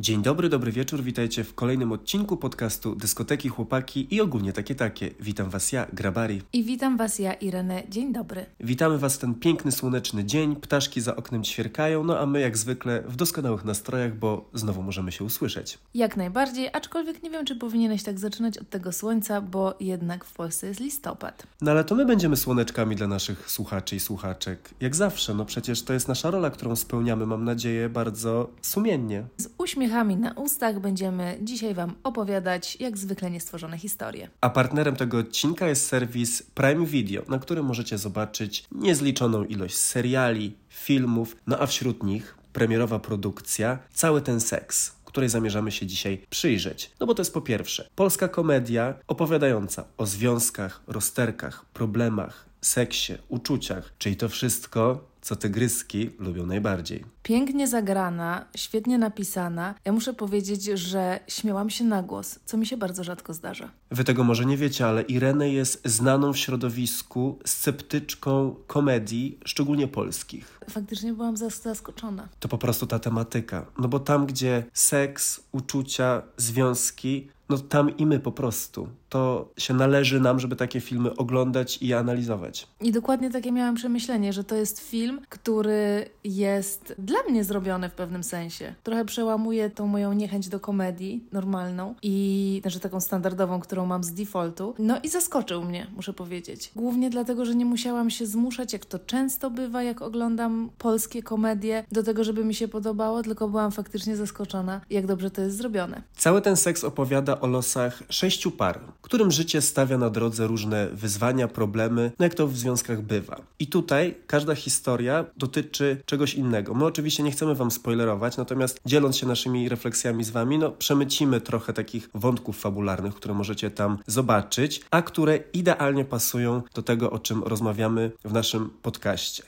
Dzień dobry, dobry wieczór, witajcie w kolejnym odcinku podcastu Dyskoteki Chłopaki i ogólnie takie takie. Witam Was ja, Grabari. I witam Was ja, Irene. Dzień dobry. Witamy Was w ten piękny, słoneczny dzień, ptaszki za oknem ćwierkają, no a my jak zwykle w doskonałych nastrojach, bo znowu możemy się usłyszeć. Jak najbardziej, aczkolwiek nie wiem, czy powinieneś tak zaczynać od tego słońca, bo jednak w Polsce jest listopad. No ale to my będziemy słoneczkami dla naszych słuchaczy i słuchaczek. Jak zawsze, no przecież to jest nasza rola, którą spełniamy, mam nadzieję, bardzo sumiennie. Z uśmiechami na ustach będziemy dzisiaj Wam opowiadać jak zwykle niestworzone historie. A partnerem tego odcinka jest serwis Prime Video, na którym możecie zobaczyć niezliczoną ilość seriali, filmów, no a wśród nich premierowa produkcja Cały ten seks, której zamierzamy się dzisiaj przyjrzeć. No bo to jest po pierwsze polska komedia opowiadająca o związkach, rozterkach, problemach, seksie, uczuciach, czyli to wszystko, co tygryski lubią najbardziej. Pięknie zagrana, świetnie napisana. Ja muszę powiedzieć, że śmiałam się na głos, co mi się bardzo rzadko zdarza. Wy tego może nie wiecie, ale Irene jest znaną w środowisku sceptyczką komedii, szczególnie polskich. Faktycznie byłam zas- zaskoczona. To po prostu ta tematyka. No bo tam, gdzie seks, uczucia, związki, no tam i my po prostu. To się należy nam, żeby takie filmy oglądać i je analizować. I dokładnie takie miałam przemyślenie, że to jest film, który jest dla mnie zrobiony w pewnym sensie. Trochę przełamuje tą moją niechęć do komedii normalną i znaczy taką standardową, którą mam z defaultu. No i zaskoczył mnie, muszę powiedzieć. Głównie dlatego, że nie musiałam się zmuszać, jak to często bywa, jak oglądam polskie komedie, do tego, żeby mi się podobało, tylko byłam faktycznie zaskoczona, jak dobrze to jest zrobione. Cały ten seks opowiada o losach sześciu par, którym życie stawia na drodze różne wyzwania, problemy, no jak to w związkach bywa. I tutaj każda historia dotyczy czegoś innego. My oczywiście nie chcemy Wam spoilerować, natomiast dzieląc się naszymi refleksjami z Wami, no przemycimy trochę takich wątków fabularnych, które możecie tam zobaczyć, a które idealnie pasują do tego, o czym rozmawiamy w naszym podcaście.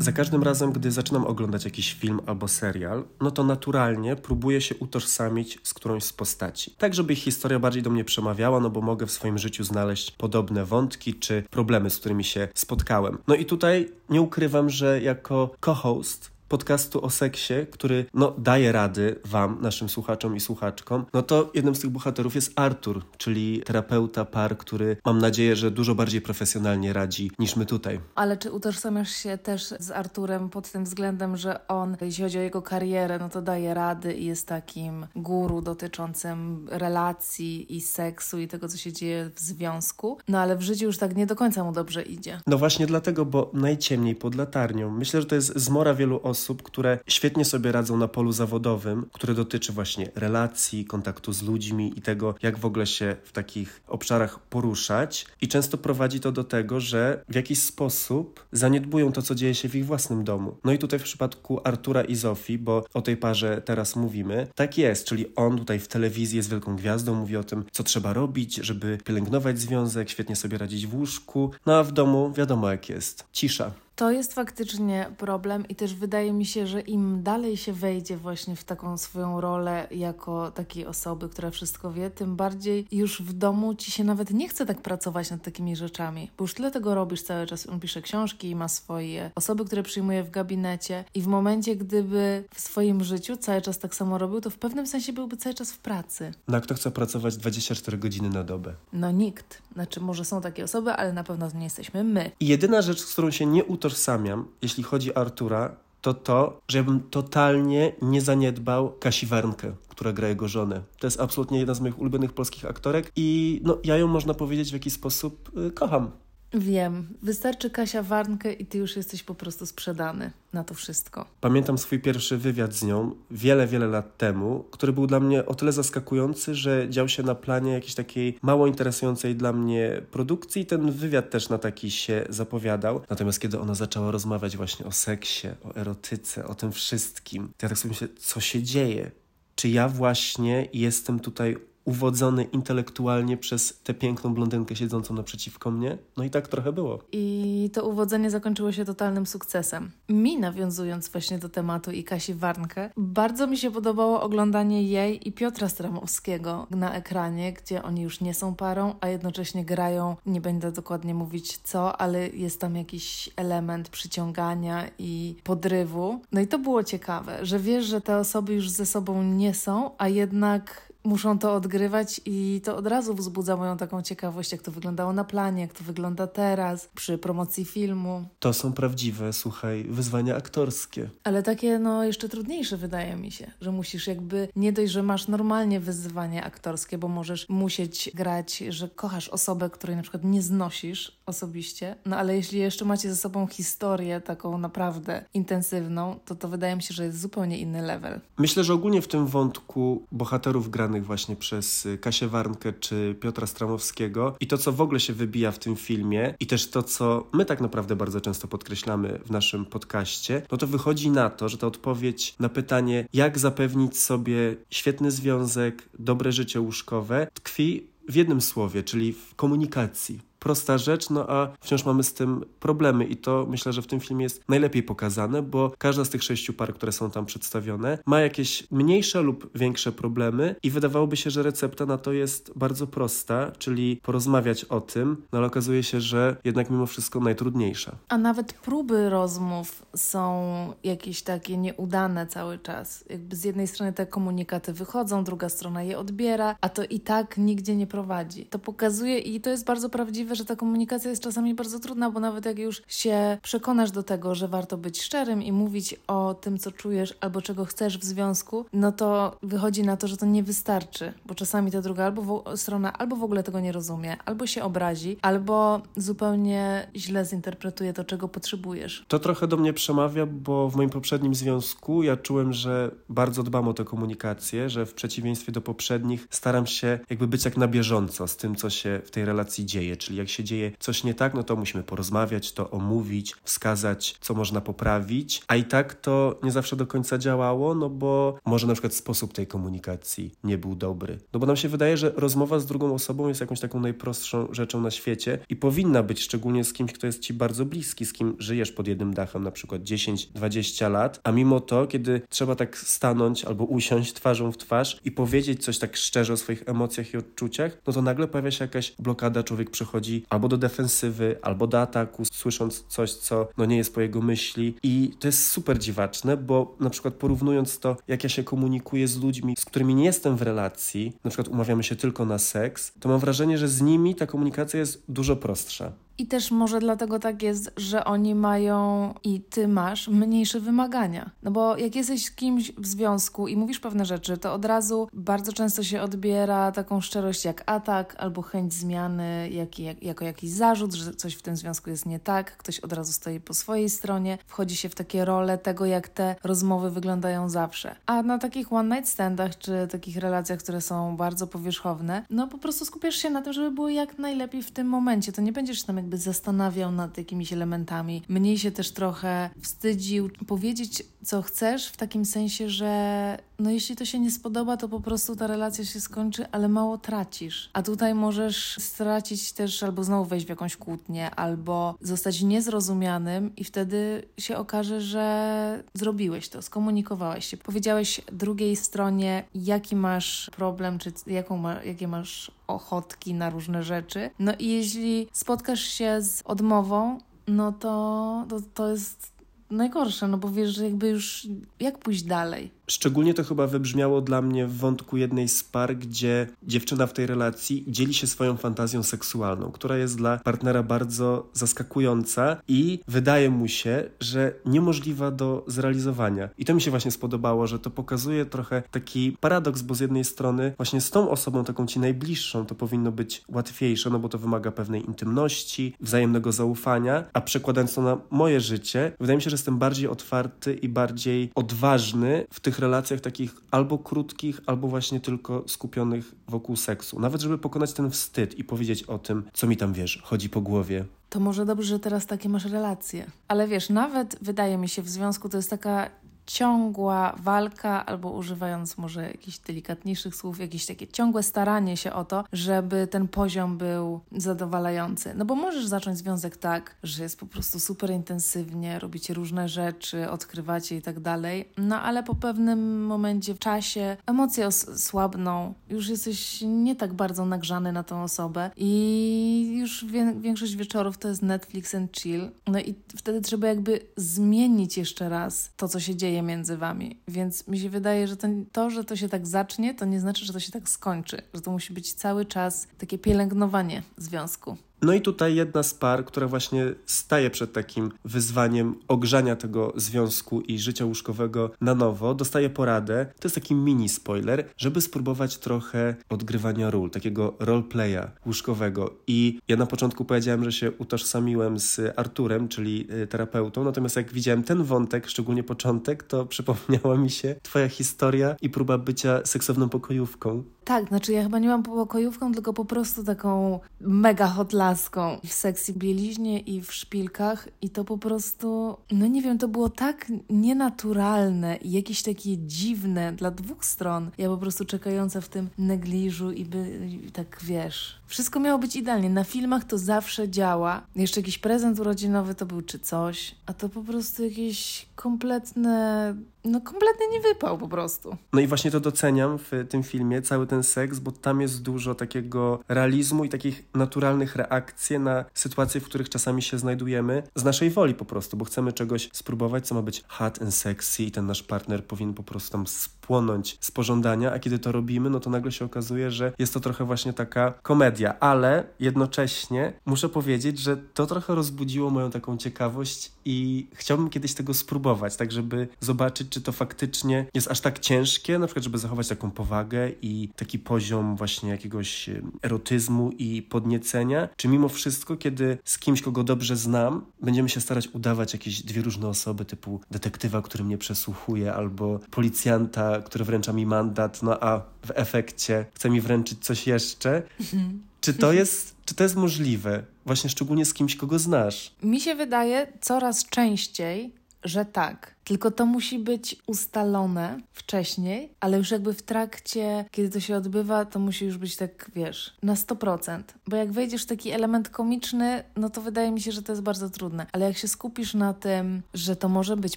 Za każdym razem, gdy zaczynam oglądać jakiś film albo serial, no to naturalnie próbuję się utożsamić z którąś z postaci. Tak, żeby ich historia bardziej do mnie przemawiała, no bo mogę w swoim życiu znaleźć podobne wątki czy problemy, z którymi się spotkałem. No i tutaj nie ukrywam, że jako co-host podcastu o seksie, który no, daje rady Wam, naszym słuchaczom i słuchaczkom, no to jednym z tych bohaterów jest Artur, czyli terapeuta par, który mam nadzieję, że dużo bardziej profesjonalnie radzi niż my tutaj. Ale czy utożsamiasz się też z Arturem pod tym względem, że on, jeśli chodzi o jego karierę, no to daje rady i jest takim guru dotyczącym relacji i seksu i tego, co się dzieje w związku, no ale w życiu już tak nie do końca mu dobrze idzie. No właśnie dlatego, bo najciemniej pod latarnią. Myślę, że to jest zmora wielu osób, które świetnie sobie radzą na polu zawodowym, które dotyczy właśnie relacji, kontaktu z ludźmi i tego, jak w ogóle się w takich obszarach poruszać. I często prowadzi to do tego, że w jakiś sposób zaniedbują to, co dzieje się w ich własnym domu. No i tutaj w przypadku Artura i Zofii, bo o tej parze teraz mówimy, tak jest, czyli on tutaj w telewizji jest wielką gwiazdą, mówi o tym, co trzeba robić, żeby pielęgnować związek, świetnie sobie radzić w łóżku, no a w domu wiadomo jak jest. Cisza. To jest faktycznie problem i też wydaje mi się, że im dalej się wejdzie właśnie w taką swoją rolę jako takiej osoby, która wszystko wie, tym bardziej już w domu ci się nawet nie chce tak pracować nad takimi rzeczami, bo już tyle tego robisz cały czas. On pisze książki, ma swoje osoby, które przyjmuje w gabinecie i w momencie, gdyby w swoim życiu cały czas tak samo robił, to w pewnym sensie byłby cały czas w pracy. No a kto chce pracować 24 godziny na dobę? No nikt. Znaczy może są takie osoby, ale na pewno to nie jesteśmy my. I jedyna rzecz, z którą się nie utożsamiam, jeśli chodzi o Artura, to to, że bym totalnie nie zaniedbał Kasi Warnkę, która gra jego żonę. To jest absolutnie jedna z moich ulubionych polskich aktorek i no, ja ją, można powiedzieć, w jakiś sposób y, kocham. Wiem, wystarczy Kasia Warnkę i ty już jesteś po prostu sprzedany na to wszystko. Pamiętam swój pierwszy wywiad z nią wiele, wiele lat temu, który był dla mnie o tyle zaskakujący, że dział się na planie jakiejś takiej mało interesującej dla mnie produkcji i ten wywiad też na taki się zapowiadał. Natomiast kiedy ona zaczęła rozmawiać właśnie o seksie, o erotyce, o tym wszystkim, to ja tak sobie myślę, co się dzieje? Czy ja właśnie jestem tutaj uwodzony intelektualnie przez tę piękną blondynkę siedzącą naprzeciwko mnie. No i tak trochę było. I to uwodzenie zakończyło się totalnym sukcesem. Mi, nawiązując właśnie do tematu i Kasi Warnkę, bardzo mi się podobało oglądanie jej i Piotra Stramowskiego na ekranie, gdzie oni już nie są parą, a jednocześnie grają, nie będę dokładnie mówić co, ale jest tam jakiś element przyciągania i podrywu. No i to było ciekawe, że wiesz, że te osoby już ze sobą nie są, a jednak muszą to odgrywać i to od razu wzbudza moją taką ciekawość, jak to wyglądało na planie, jak to wygląda teraz, przy promocji filmu. To są prawdziwe, słuchaj, wyzwania aktorskie. Ale takie, no, jeszcze trudniejsze wydaje mi się, że musisz jakby, nie dość, że masz normalnie wyzwanie aktorskie, bo możesz musieć grać, że kochasz osobę, której na przykład nie znosisz osobiście, no ale jeśli jeszcze macie ze sobą historię taką naprawdę intensywną, to to wydaje mi się, że jest zupełnie inny level. Myślę, że ogólnie w tym wątku bohaterów granych właśnie przez y, Kasię Warnkę czy Piotra Stramowskiego. I to, co w ogóle się wybija w tym filmie i też to, co my tak naprawdę bardzo często podkreślamy w naszym podcaście, no to wychodzi na to, że ta odpowiedź na pytanie, jak zapewnić sobie świetny związek, dobre życie łóżkowe, tkwi w jednym słowie, czyli w komunikacji prosta rzecz, no a wciąż mamy z tym problemy i to myślę, że w tym filmie jest najlepiej pokazane, bo każda z tych sześciu par, które są tam przedstawione, ma jakieś mniejsze lub większe problemy i wydawałoby się, że recepta na to jest bardzo prosta, czyli porozmawiać o tym, no ale okazuje się, że jednak mimo wszystko najtrudniejsza. A nawet próby rozmów są jakieś takie nieudane cały czas. Jakby z jednej strony te komunikaty wychodzą, druga strona je odbiera, a to i tak nigdzie nie prowadzi. To pokazuje i to jest bardzo prawdziwe że ta komunikacja jest czasami bardzo trudna, bo nawet jak już się przekonasz do tego, że warto być szczerym i mówić o tym, co czujesz albo czego chcesz w związku, no to wychodzi na to, że to nie wystarczy, bo czasami ta druga albo strona albo w ogóle tego nie rozumie, albo się obrazi, albo zupełnie źle zinterpretuje to, czego potrzebujesz. To trochę do mnie przemawia, bo w moim poprzednim związku ja czułem, że bardzo dbam o tę komunikację, że w przeciwieństwie do poprzednich staram się jakby być jak na bieżąco z tym, co się w tej relacji dzieje, czyli jak się dzieje coś nie tak, no to musimy porozmawiać, to omówić, wskazać, co można poprawić, a i tak to nie zawsze do końca działało, no bo może na przykład sposób tej komunikacji nie był dobry. No bo nam się wydaje, że rozmowa z drugą osobą jest jakąś taką najprostszą rzeczą na świecie i powinna być szczególnie z kimś, kto jest ci bardzo bliski, z kim żyjesz pod jednym dachem na przykład 10-20 lat, a mimo to, kiedy trzeba tak stanąć albo usiąść twarzą w twarz i powiedzieć coś tak szczerze o swoich emocjach i odczuciach, no to nagle pojawia się jakaś blokada, człowiek przechodzi albo do defensywy, albo do ataku, słysząc coś, co no nie jest po jego myśli. I to jest super dziwaczne, bo na przykład porównując to, jak ja się komunikuję z ludźmi, z którymi nie jestem w relacji, na przykład umawiamy się tylko na seks, to mam wrażenie, że z nimi ta komunikacja jest dużo prostsza. I też może dlatego tak jest, że oni mają i ty masz mniejsze wymagania. No bo jak jesteś z kimś w związku i mówisz pewne rzeczy, to od razu bardzo często się odbiera taką szczerość jak atak albo chęć zmiany, jak, jak, jako jakiś zarzut, że coś w tym związku jest nie tak, ktoś od razu stoi po swojej stronie, wchodzi się w takie role tego, jak te rozmowy wyglądają zawsze. A na takich one night standach czy takich relacjach, które są bardzo powierzchowne, no po prostu skupiasz się na tym, żeby było jak najlepiej w tym momencie. To nie będziesz tam jakby zastanawiał nad jakimiś elementami. Mniej się też trochę wstydził powiedzieć, co chcesz, w takim sensie, że no jeśli to się nie spodoba, to po prostu ta relacja się skończy, ale mało tracisz. A tutaj możesz stracić też albo znowu wejść w jakąś kłótnię, albo zostać niezrozumianym i wtedy się okaże, że zrobiłeś to, skomunikowałeś się, powiedziałeś drugiej stronie, jaki masz problem, czy jaką ma, jakie masz ochotki na różne rzeczy. No i jeśli spotkasz się z odmową, no to, to, to jest najgorsze, no bo wiesz, że jakby już jak pójść dalej. Szczególnie to chyba wybrzmiało dla mnie w wątku jednej z par, gdzie dziewczyna w tej relacji dzieli się swoją fantazją seksualną, która jest dla partnera bardzo zaskakująca i wydaje mu się, że niemożliwa do zrealizowania. I to mi się właśnie spodobało, że to pokazuje trochę taki paradoks, bo z jednej strony właśnie z tą osobą taką ci najbliższą to powinno być łatwiejsze, no bo to wymaga pewnej intymności, wzajemnego zaufania, a przekładając to na moje życie, wydaje mi się, że jestem bardziej otwarty i bardziej odważny w tych tych relacjach takich albo krótkich, albo właśnie tylko skupionych wokół seksu. Nawet żeby pokonać ten wstyd i powiedzieć o tym, co mi tam wiesz, chodzi po głowie. To może dobrze, że teraz takie masz relacje. Ale wiesz, nawet wydaje mi się w związku to jest taka ciągła walka, albo używając może jakichś delikatniejszych słów, jakieś takie ciągłe staranie się o to, żeby ten poziom był zadowalający. No bo możesz zacząć związek tak, że jest po prostu super intensywnie, robicie różne rzeczy, odkrywacie i tak dalej, no ale po pewnym momencie w czasie emocje słabną, już jesteś nie tak bardzo nagrzany na tą osobę i już większość wieczorów to jest Netflix and chill, no i wtedy trzeba jakby zmienić jeszcze raz to, co się dzieje między wami. Więc mi się wydaje, że to, to, że to się tak zacznie, to nie znaczy, że to się tak skończy. Że to musi być cały czas takie pielęgnowanie związku. No i tutaj jedna z par, która właśnie staje przed takim wyzwaniem ogrzania tego związku i życia łóżkowego na nowo, dostaje poradę. To jest taki mini spoiler, żeby spróbować trochę odgrywania ról, takiego roleplaya łóżkowego. I ja na początku powiedziałem, że się utożsamiłem z Arturem, czyli y, terapeutą, natomiast jak widziałem ten wątek, szczególnie początek, to przypomniała mi się twoja historia i próba bycia seksowną pokojówką. Tak, znaczy ja chyba nie mam pokojówką, tylko po prostu taką mega hotlaską w seksji bieliźnie i w szpilkach i to po prostu, no nie wiem, to było tak nienaturalne i jakieś takie dziwne dla dwóch stron. Ja po prostu czekająca w tym negliżu i by, i tak wiesz, wszystko miało być idealnie. Na filmach to zawsze działa. Jeszcze jakiś prezent urodzinowy to był czy coś, a to po prostu jakieś kompletne no kompletnie nie wypał po prostu. No i właśnie to doceniam w tym filmie, cały ten seks, bo tam jest dużo takiego realizmu i takich naturalnych reakcji na sytuacje, w których czasami się znajdujemy z naszej woli po prostu, bo chcemy czegoś spróbować, co ma być hot and sexy i ten nasz partner powinien po prostu tam spłonąć z pożądania, a kiedy to robimy, no to nagle się okazuje, że jest to trochę właśnie taka komedia, ale jednocześnie muszę powiedzieć, że to trochę rozbudziło moją taką ciekawość i chciałbym kiedyś tego spróbować, tak żeby zobaczyć, czy to faktycznie jest aż tak ciężkie, na przykład, żeby zachować taką powagę i taki poziom właśnie jakiegoś erotyzmu i podniecenia, czy mimo wszystko, kiedy z kimś, kogo dobrze znam, będziemy się starać udawać jakieś dwie różne osoby, typu detektywa, który mnie przesłuchuje, albo policjanta, który wręcza mi mandat, no a w efekcie chce mi wręczyć coś jeszcze. Mhm. Czy to jest, czy to jest możliwe? Właśnie szczególnie z kimś, kogo znasz. Mi się wydaje coraz częściej, że tak. Tylko to musi być ustalone wcześniej, ale już jakby w trakcie, kiedy to się odbywa, to musi już być tak, wiesz, na 100%. Bo jak wejdziesz w taki element komiczny, no to wydaje mi się, że to jest bardzo trudne. Ale jak się skupisz na tym, że to może być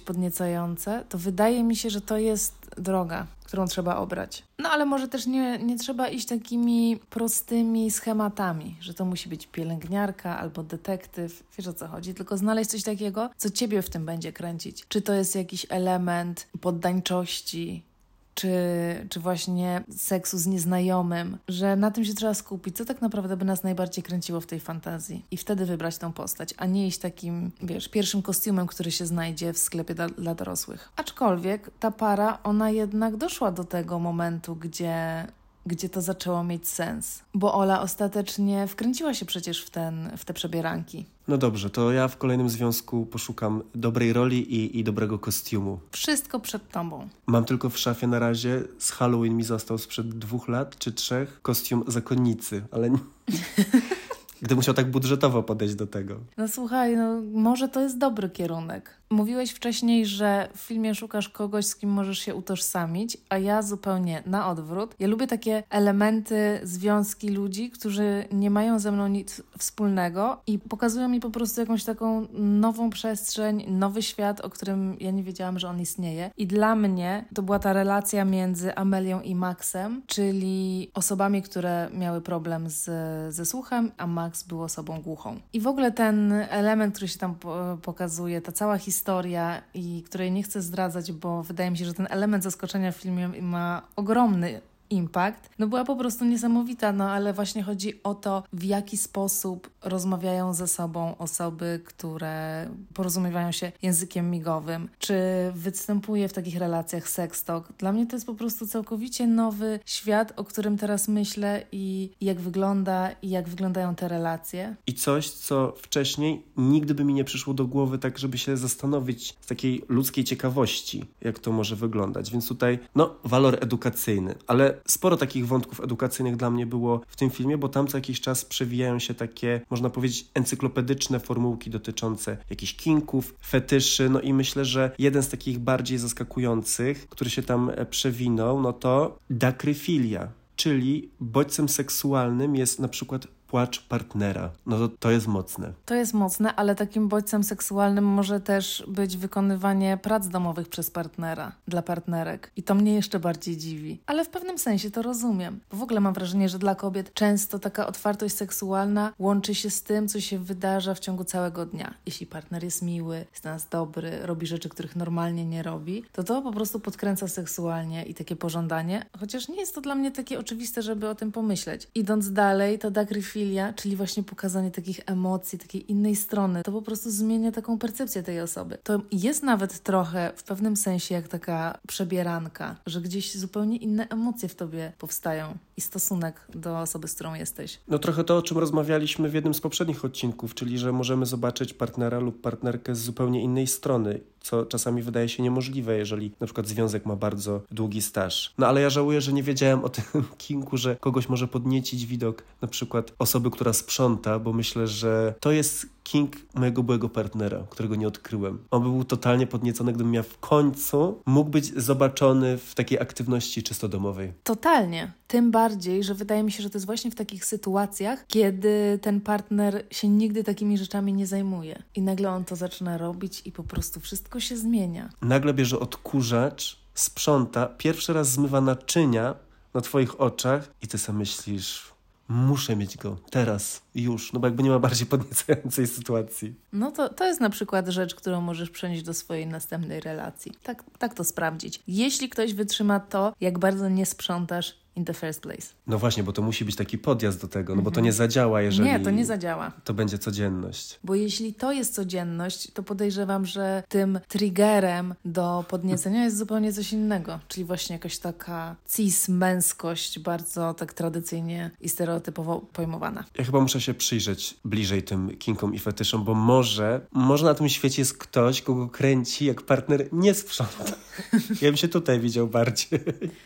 podniecające, to wydaje mi się, że to jest droga którą trzeba obrać. No ale może też nie, nie trzeba iść takimi prostymi schematami, że to musi być pielęgniarka albo detektyw, wiesz o co chodzi, tylko znaleźć coś takiego, co ciebie w tym będzie kręcić. Czy to jest jakiś element poddańczości, czy, czy właśnie seksu z nieznajomym, że na tym się trzeba skupić, co tak naprawdę by nas najbardziej kręciło w tej fantazji i wtedy wybrać tą postać, a nie iść takim, wiesz, pierwszym kostiumem, który się znajdzie w sklepie dla, dla dorosłych. Aczkolwiek ta para, ona jednak doszła do tego momentu, gdzie gdzie to zaczęło mieć sens. Bo Ola ostatecznie wkręciła się przecież w, ten, w te przebieranki. No dobrze, to ja w kolejnym związku poszukam dobrej roli i, i dobrego kostiumu. Wszystko przed tobą. Mam tylko w szafie na razie, z Halloween mi został sprzed dwóch lat czy trzech, kostium zakonnicy, ale gdy musiał tak budżetowo podejść do tego. No słuchaj, no może to jest dobry kierunek. Mówiłeś wcześniej, że w filmie szukasz kogoś, z kim możesz się utożsamić, a ja zupełnie na odwrót. Ja lubię takie elementy, związki ludzi, którzy nie mają ze mną nic wspólnego i pokazują mi po prostu jakąś taką nową przestrzeń, nowy świat, o którym ja nie wiedziałam, że on istnieje. I dla mnie to była ta relacja między Amelią i Maxem, czyli osobami, które miały problem z, ze słuchem, a Max był osobą głuchą. I w ogóle ten element, który się tam pokazuje, ta cała historia, historia i której nie chcę zdradzać, bo wydaje mi się, że ten element zaskoczenia w filmie ma ogromny impact, no była po prostu niesamowita, no ale właśnie chodzi o to, w jaki sposób rozmawiają ze sobą osoby, które porozumiewają się językiem migowym, czy występuje w takich relacjach sextalk. Dla mnie to jest po prostu całkowicie nowy świat, o którym teraz myślę i jak wygląda i jak wyglądają te relacje. I coś, co wcześniej nigdy by mi nie przyszło do głowy, tak żeby się zastanowić z takiej ludzkiej ciekawości, jak to może wyglądać. Więc tutaj, no, walor edukacyjny, ale sporo takich wątków edukacyjnych dla mnie było w tym filmie, bo tam co jakiś czas przewijają się takie, można powiedzieć, encyklopedyczne formułki dotyczące jakichś kinków, fetyszy, no i myślę, że jeden z takich bardziej zaskakujących, który się tam e, przewinął, no to dakryfilia, czyli bodźcem seksualnym jest na przykład płacz partnera. No to, to jest mocne. To jest mocne, ale takim bodźcem seksualnym może też być wykonywanie prac domowych przez partnera, dla partnerek. I to mnie jeszcze bardziej dziwi. Ale w pewnym sensie to rozumiem. Bo w ogóle mam wrażenie, że dla kobiet często taka otwartość seksualna łączy się z tym, co się wydarza w ciągu całego dnia. Jeśli partner jest miły, jest nas dobry, robi rzeczy, których normalnie nie robi, to to po prostu podkręca seksualnie i takie pożądanie. Chociaż nie jest to dla mnie takie oczywiste, żeby o tym pomyśleć. Idąc dalej, to Doug czyli właśnie pokazanie takich emocji, takiej innej strony, to po prostu zmienia taką percepcję tej osoby. To jest nawet trochę w pewnym sensie jak taka przebieranka, że gdzieś zupełnie inne emocje w tobie powstają i stosunek do osoby, z którą jesteś. No trochę to, o czym rozmawialiśmy w jednym z poprzednich odcinków, czyli że możemy zobaczyć partnera lub partnerkę z zupełnie innej strony co czasami wydaje się niemożliwe, jeżeli na przykład związek ma bardzo długi staż. No ale ja żałuję, że nie wiedziałem o tym kinku, że kogoś może podniecić widok na przykład osoby, która sprząta, bo myślę, że to jest king mojego byłego partnera, którego nie odkryłem. On by był totalnie podniecony, gdybym ja w końcu mógł być zobaczony w takiej aktywności czysto domowej. Totalnie. Tym bardziej, że wydaje mi się, że to jest właśnie w takich sytuacjach, kiedy ten partner się nigdy takimi rzeczami nie zajmuje. I nagle on to zaczyna robić i po prostu wszystko się zmienia. Nagle bierze odkurzacz, sprząta, pierwszy raz zmywa naczynia na twoich oczach i ty sobie myślisz, muszę mieć go teraz, już, no bo jakby nie ma bardziej podniecającej sytuacji. No to, to jest na przykład rzecz, którą możesz przenieść do swojej następnej relacji. Tak, tak to sprawdzić. Jeśli ktoś wytrzyma to, jak bardzo nie sprzątasz in the first place. No właśnie, bo to musi być taki podjazd do tego, no bo to nie zadziała, jeżeli... Nie, to nie zadziała. To będzie codzienność. Bo jeśli to jest codzienność, to podejrzewam, że tym triggerem do podniecenia jest zupełnie coś innego, czyli właśnie jakaś taka cis-męskość, bardzo tak tradycyjnie i stereotypowo pojmowana. Ja chyba muszę się przyjrzeć bliżej tym kinkom i fetyszom, bo może, może na tym świecie jest ktoś, kogo kręci, jak partner nie sprząta. Ja bym się tutaj widział bardziej.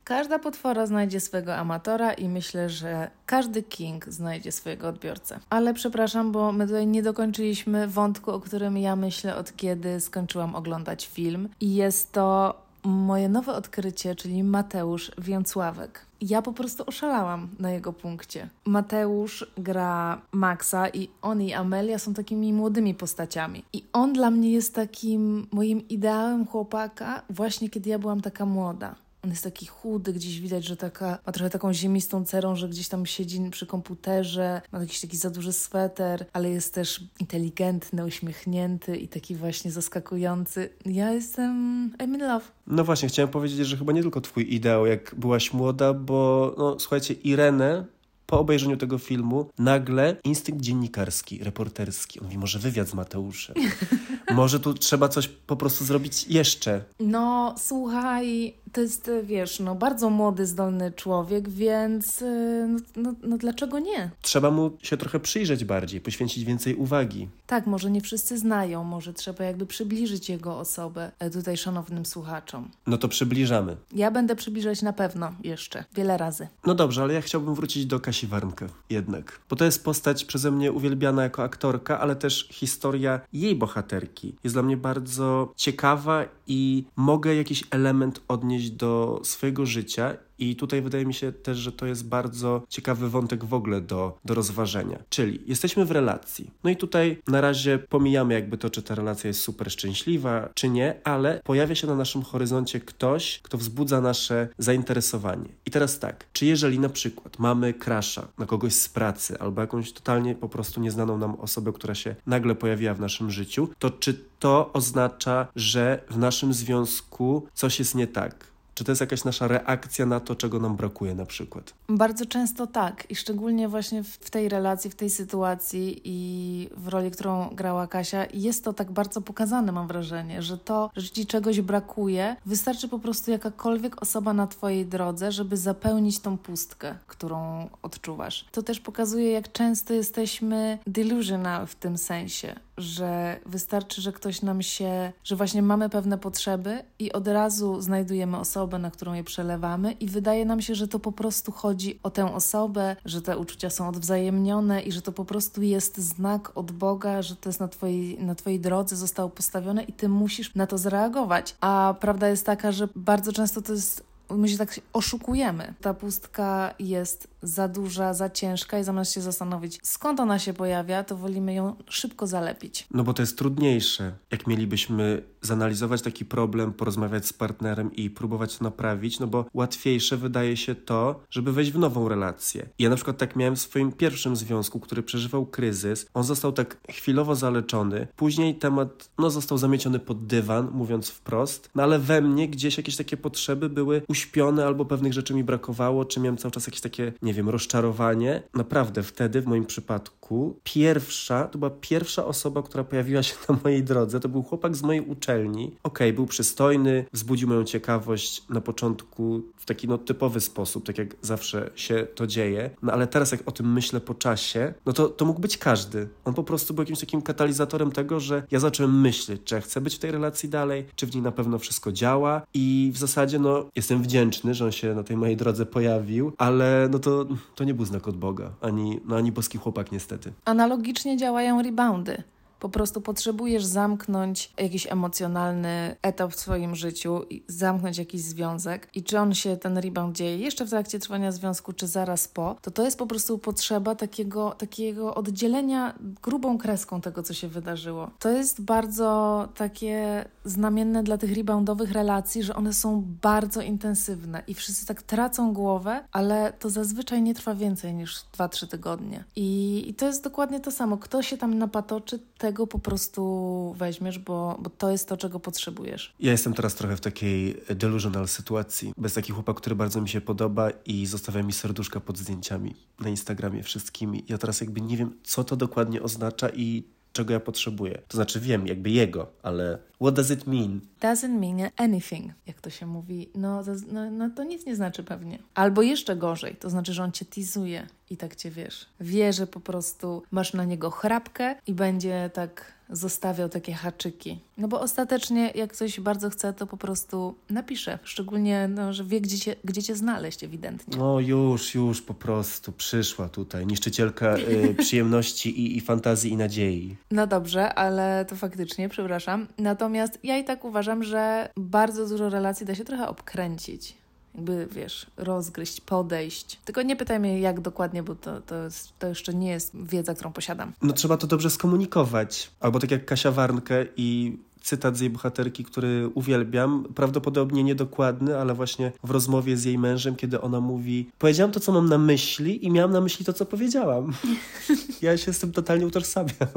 Każda potwora znajdzie swego amatora i myślę, że każdy king znajdzie swojego odbiorcę. Ale przepraszam, bo my tutaj nie dokończyliśmy wątku, o którym ja myślę od kiedy skończyłam oglądać film. I jest to moje nowe odkrycie, czyli Mateusz Więcławek. Ja po prostu oszalałam na jego punkcie. Mateusz gra Maxa i on i Amelia są takimi młodymi postaciami. I on dla mnie jest takim moim ideałem chłopaka właśnie kiedy ja byłam taka młoda. On jest taki chudy, gdzieś widać, że taka, ma trochę taką ziemistą cerą, że gdzieś tam siedzi przy komputerze, ma jakiś taki za duży sweter, ale jest też inteligentny, uśmiechnięty i taki właśnie zaskakujący. Ja jestem I'm in love. No właśnie, chciałem powiedzieć, że chyba nie tylko twój ideał, jak byłaś młoda, bo no słuchajcie, Irenę po obejrzeniu tego filmu nagle instynkt dziennikarski, reporterski. On mówi, może wywiad z Mateuszem. może tu trzeba coś po prostu zrobić jeszcze. No, słuchaj, to jest, wiesz, no bardzo młody, zdolny człowiek, więc y, no, no, no, dlaczego nie? Trzeba mu się trochę przyjrzeć bardziej, poświęcić więcej uwagi. Tak, może nie wszyscy znają, może trzeba jakby przybliżyć jego osobę e, tutaj szanownym słuchaczom. No to przybliżamy. Ja będę przybliżać na pewno jeszcze, wiele razy. No dobrze, ale ja chciałbym wrócić do Kasi Warnkę jednak, bo to jest postać przeze mnie uwielbiana jako aktorka, ale też historia jej bohaterki jest dla mnie bardzo ciekawa i mogę jakiś element odnieść do swojego życia i tutaj wydaje mi się też, że to jest bardzo ciekawy wątek w ogóle do, do rozważenia. Czyli jesteśmy w relacji. No i tutaj na razie pomijamy jakby to, czy ta relacja jest super szczęśliwa, czy nie, ale pojawia się na naszym horyzoncie ktoś, kto wzbudza nasze zainteresowanie. I teraz tak, czy jeżeli na przykład mamy krasza na kogoś z pracy albo jakąś totalnie po prostu nieznaną nam osobę, która się nagle pojawiła w naszym życiu, to czy to oznacza, że w naszym związku coś jest nie tak? Czy to jest jakaś nasza reakcja na to, czego nam brakuje na przykład? Bardzo często tak i szczególnie właśnie w tej relacji, w tej sytuacji i w roli, którą grała Kasia, jest to tak bardzo pokazane, mam wrażenie, że to, że ci czegoś brakuje, wystarczy po prostu jakakolwiek osoba na twojej drodze, żeby zapełnić tą pustkę, którą odczuwasz. To też pokazuje, jak często jesteśmy delusional w tym sensie, że wystarczy, że ktoś nam się, że właśnie mamy pewne potrzeby i od razu znajdujemy osobę, osobę, na którą je przelewamy, i wydaje nam się, że to po prostu chodzi o tę osobę, że te uczucia są odwzajemnione i że to po prostu jest znak od Boga, że to jest na twojej, na twojej drodze zostało postawione i ty musisz na to zareagować. A prawda jest taka, że bardzo często to jest my się tak oszukujemy. Ta pustka jest za duża, za ciężka i zamiast się zastanowić, skąd ona się pojawia, to wolimy ją szybko zalepić. No bo to jest trudniejsze. Jak mielibyśmy zanalizować taki problem, porozmawiać z partnerem i próbować to naprawić, no bo łatwiejsze wydaje się to, żeby wejść w nową relację. Ja na przykład tak miałem w swoim pierwszym związku, który przeżywał kryzys. On został tak chwilowo zaleczony. Później temat, no został zamieciony pod dywan, mówiąc wprost. No ale we mnie gdzieś jakieś takie potrzeby były uśpione albo pewnych rzeczy mi brakowało, czy miałem cały czas jakieś takie, nie wiem, rozczarowanie. Naprawdę wtedy, w moim przypadku, pierwsza, to była pierwsza osoba, która pojawiła się na mojej drodze, to był chłopak z mojej uczelni. Okej, okay, był przystojny, wzbudził moją ciekawość na początku w taki no typowy sposób, tak jak zawsze się to dzieje. No ale teraz jak o tym myślę po czasie, no to, to mógł być każdy. On po prostu był jakimś takim katalizatorem tego, że ja zacząłem myśleć, czy chcę być w tej relacji dalej, czy w niej na pewno wszystko działa i w zasadzie no jestem wdzięczny, że on się na tej mojej drodze pojawił, ale no to, to nie był znak od Boga, ani, no, ani boski chłopak niestety. Analogicznie działają reboundy. Po prostu potrzebujesz zamknąć jakiś emocjonalny etap w swoim życiu, zamknąć jakiś związek i czy on się, ten rebound dzieje jeszcze w trakcie trwania związku, czy zaraz po, to to jest po prostu potrzeba takiego, takiego oddzielenia grubą kreską tego, co się wydarzyło. To jest bardzo takie znamienne dla tych reboundowych relacji, że one są bardzo intensywne i wszyscy tak tracą głowę, ale to zazwyczaj nie trwa więcej niż 2-3 tygodnie. I, I to jest dokładnie to samo. Kto się tam napatoczy, tego tego po prostu weźmiesz, bo, bo to jest to, czego potrzebujesz. Ja jestem teraz trochę w takiej delusional sytuacji. Bez taki chłopak, który bardzo mi się podoba i zostawia mi serduszka pod zdjęciami na Instagramie wszystkimi. Ja teraz jakby nie wiem, co to dokładnie oznacza i czego ja potrzebuję. To znaczy wiem jakby jego, ale what does it mean? Doesn't mean anything, jak to się mówi. No, to, no, no to nic nie znaczy pewnie. Albo jeszcze gorzej, to znaczy, że on cię tizuje i tak cię wiesz. Wie, że po prostu masz na niego chrapkę i będzie tak zostawiał takie haczyki. No bo ostatecznie, jak coś bardzo chce, to po prostu napisze. Szczególnie, no, że wie, gdzie cię, gdzie cię znaleźć ewidentnie. No już, już po prostu przyszła tutaj. Niszczycielka y, przyjemności i, i fantazji i nadziei. No dobrze, ale to faktycznie, przepraszam. Natomiast ja i tak uważam, że bardzo dużo relacji da się trochę obkręcić jakby, wiesz, rozgryźć, podejść. Tylko nie pytaj mnie, jak dokładnie, bo to, to, jest, to jeszcze nie jest wiedza, którą posiadam. No trzeba to dobrze skomunikować. Albo tak jak Kasia Warnkę i cytat z jej bohaterki, który uwielbiam, prawdopodobnie niedokładny, ale właśnie w rozmowie z jej mężem, kiedy ona mówi: Powiedziałam to, co mam na myśli, i miałam na myśli to, co powiedziałam. ja się z tym totalnie utożsamiam.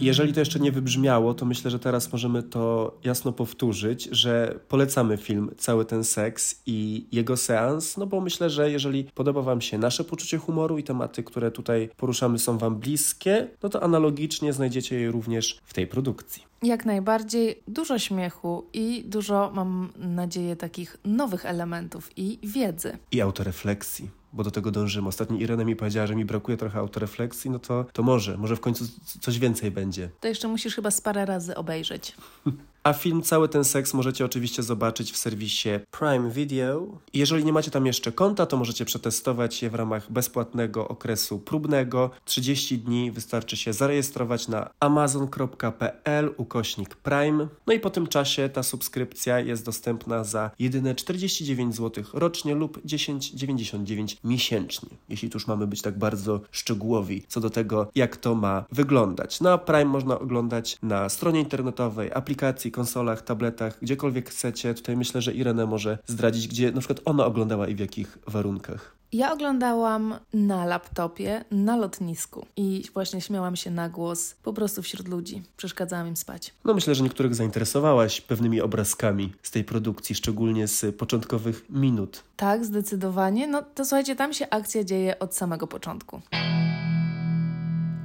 Jeżeli to jeszcze nie wybrzmiało, to myślę, że teraz możemy to jasno powtórzyć, że polecamy film Cały ten seks i jego seans, no bo myślę, że jeżeli podoba Wam się nasze poczucie humoru i tematy, które tutaj poruszamy są Wam bliskie, no to analogicznie znajdziecie je również w tej produkcji. Jak najbardziej dużo śmiechu i dużo, mam nadzieję, takich nowych elementów i wiedzy. I autorefleksji bo do tego dążymy. Ostatnio Irena mi powiedziała, że mi brakuje trochę autorefleksji, no to, to może, może w końcu coś więcej będzie. To jeszcze musisz chyba z parę razy obejrzeć. A film Cały ten seks możecie oczywiście zobaczyć w serwisie Prime Video. Jeżeli nie macie tam jeszcze konta, to możecie przetestować je w ramach bezpłatnego okresu próbnego. 30 dni wystarczy się zarejestrować na amazon.pl ukośnik Prime. No i po tym czasie ta subskrypcja jest dostępna za jedyne 49 zł rocznie lub 10,99 miesięcznie. Jeśli tu już mamy być tak bardzo szczegółowi co do tego, jak to ma wyglądać. Na Prime można oglądać na stronie internetowej, aplikacji konsolach, tabletach, gdziekolwiek chcecie. Tutaj myślę, że Irene może zdradzić, gdzie na przykład ona oglądała i w jakich warunkach. Ja oglądałam na laptopie, na lotnisku i właśnie śmiałam się na głos po prostu wśród ludzi. Przeszkadzałam im spać. No myślę, że niektórych zainteresowałaś pewnymi obrazkami z tej produkcji, szczególnie z początkowych minut. Tak, zdecydowanie. No to słuchajcie, tam się akcja dzieje od samego początku.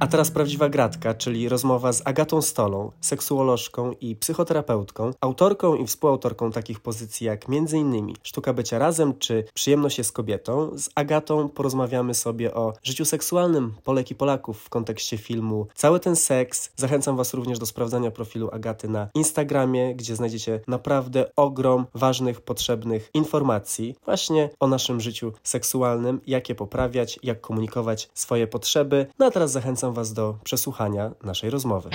A teraz prawdziwa gratka, czyli rozmowa z Agatą Stolą, seksuolożką i psychoterapeutką, autorką i współautorką takich pozycji jak m.in. Sztuka bycia razem czy Przyjemność jest kobietą. Z Agatą porozmawiamy sobie o życiu seksualnym Polek i Polaków w kontekście filmu Cały ten seks. Zachęcam Was również do sprawdzania profilu Agaty na Instagramie, gdzie znajdziecie naprawdę ogrom ważnych, potrzebnych informacji właśnie o naszym życiu seksualnym, jak je poprawiać, jak komunikować swoje potrzeby. No a teraz zachęcam Was do przesłuchania naszej rozmowy.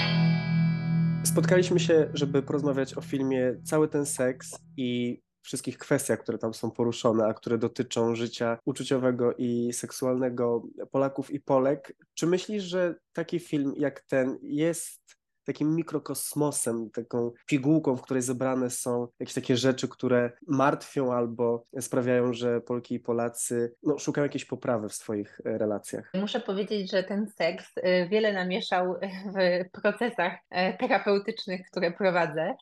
Spotkaliśmy się, żeby porozmawiać o filmie Cały ten seks i wszystkich kwestiach, które tam są poruszone, a które dotyczą życia uczuciowego i seksualnego Polaków i Polek. Czy myślisz, że taki film jak ten jest takim mikrokosmosem, taką pigułką, w której zebrane są jakieś takie rzeczy, które martwią albo sprawiają, że Polki i Polacy no, szukają jakiejś poprawy w swoich e, relacjach. Muszę powiedzieć, że ten seks e, wiele namieszał w procesach e, terapeutycznych, które prowadzę,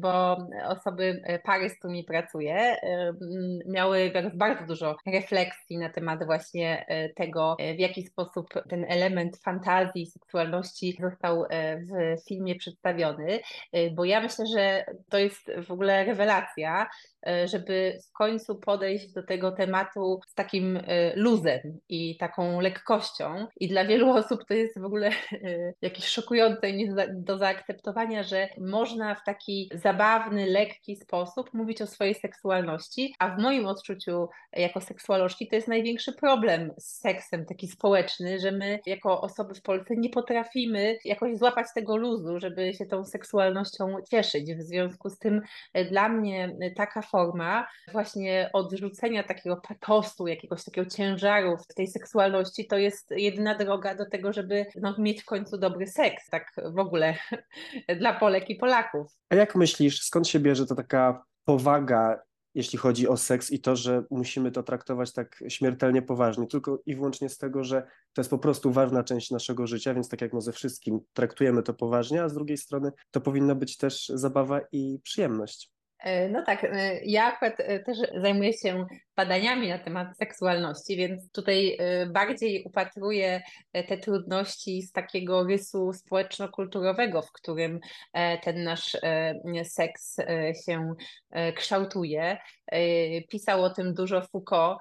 bo osoby, pary, z którymi pracuję, miały bardzo dużo refleksji na temat właśnie tego, w jaki sposób ten element fantazji, seksualności został w filmie przedstawiony, y, bo ja myślę, że to jest w ogóle rewelacja, żeby w końcu podejść do tego tematu z takim y, luzem i taką lekkością. I dla wielu osób to jest w ogóle jakieś szokujące i nie do zaakceptowania, że można w taki zabawny, lekki sposób mówić o swojej seksualności, a w moim odczuciu jako seksualności to jest największy problem z seksem taki społeczny, że my jako osoby w Polsce nie potrafimy jakoś złapać tego luzu, żeby się tą seksualnością cieszyć. W związku z tym e, dla mnie e, taka forma właśnie odrzucenia takiego patosu, jakiegoś takiego ciężaru w tej seksualności, to jest jedyna droga do tego, żeby no, mieć w końcu dobry seks, tak w ogóle dla Polek i Polaków. A jak myślisz, skąd się bierze to taka powaga jeśli chodzi o seks i to, że musimy to traktować tak śmiertelnie poważnie, tylko i wyłącznie z tego, że to jest po prostu ważna część naszego życia, więc tak jak no ze wszystkim traktujemy to poważnie, a z drugiej strony to powinna być też zabawa i przyjemność. E, no tak, e, ja akurat e, też zajmuję się badaniami na temat seksualności, więc tutaj bardziej upatruję te trudności z takiego rysu społeczno-kulturowego, w którym ten nasz seks się kształtuje. Pisał o tym dużo Foucault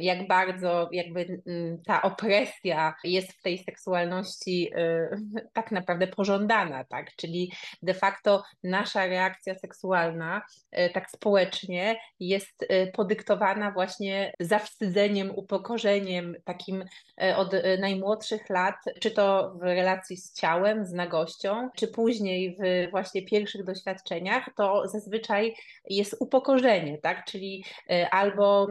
jak bardzo jakby ta opresja jest w tej seksualności tak naprawdę pożądana, tak? Czyli de facto nasza reakcja seksualna y, tak społecznie jest y, podyktowana właśnie zawstydzeniem, upokorzeniem takim od najmłodszych lat, czy to w relacji z ciałem, z nagością, czy później w właśnie pierwszych doświadczeniach, to zazwyczaj jest upokorzenie, tak? Czyli albo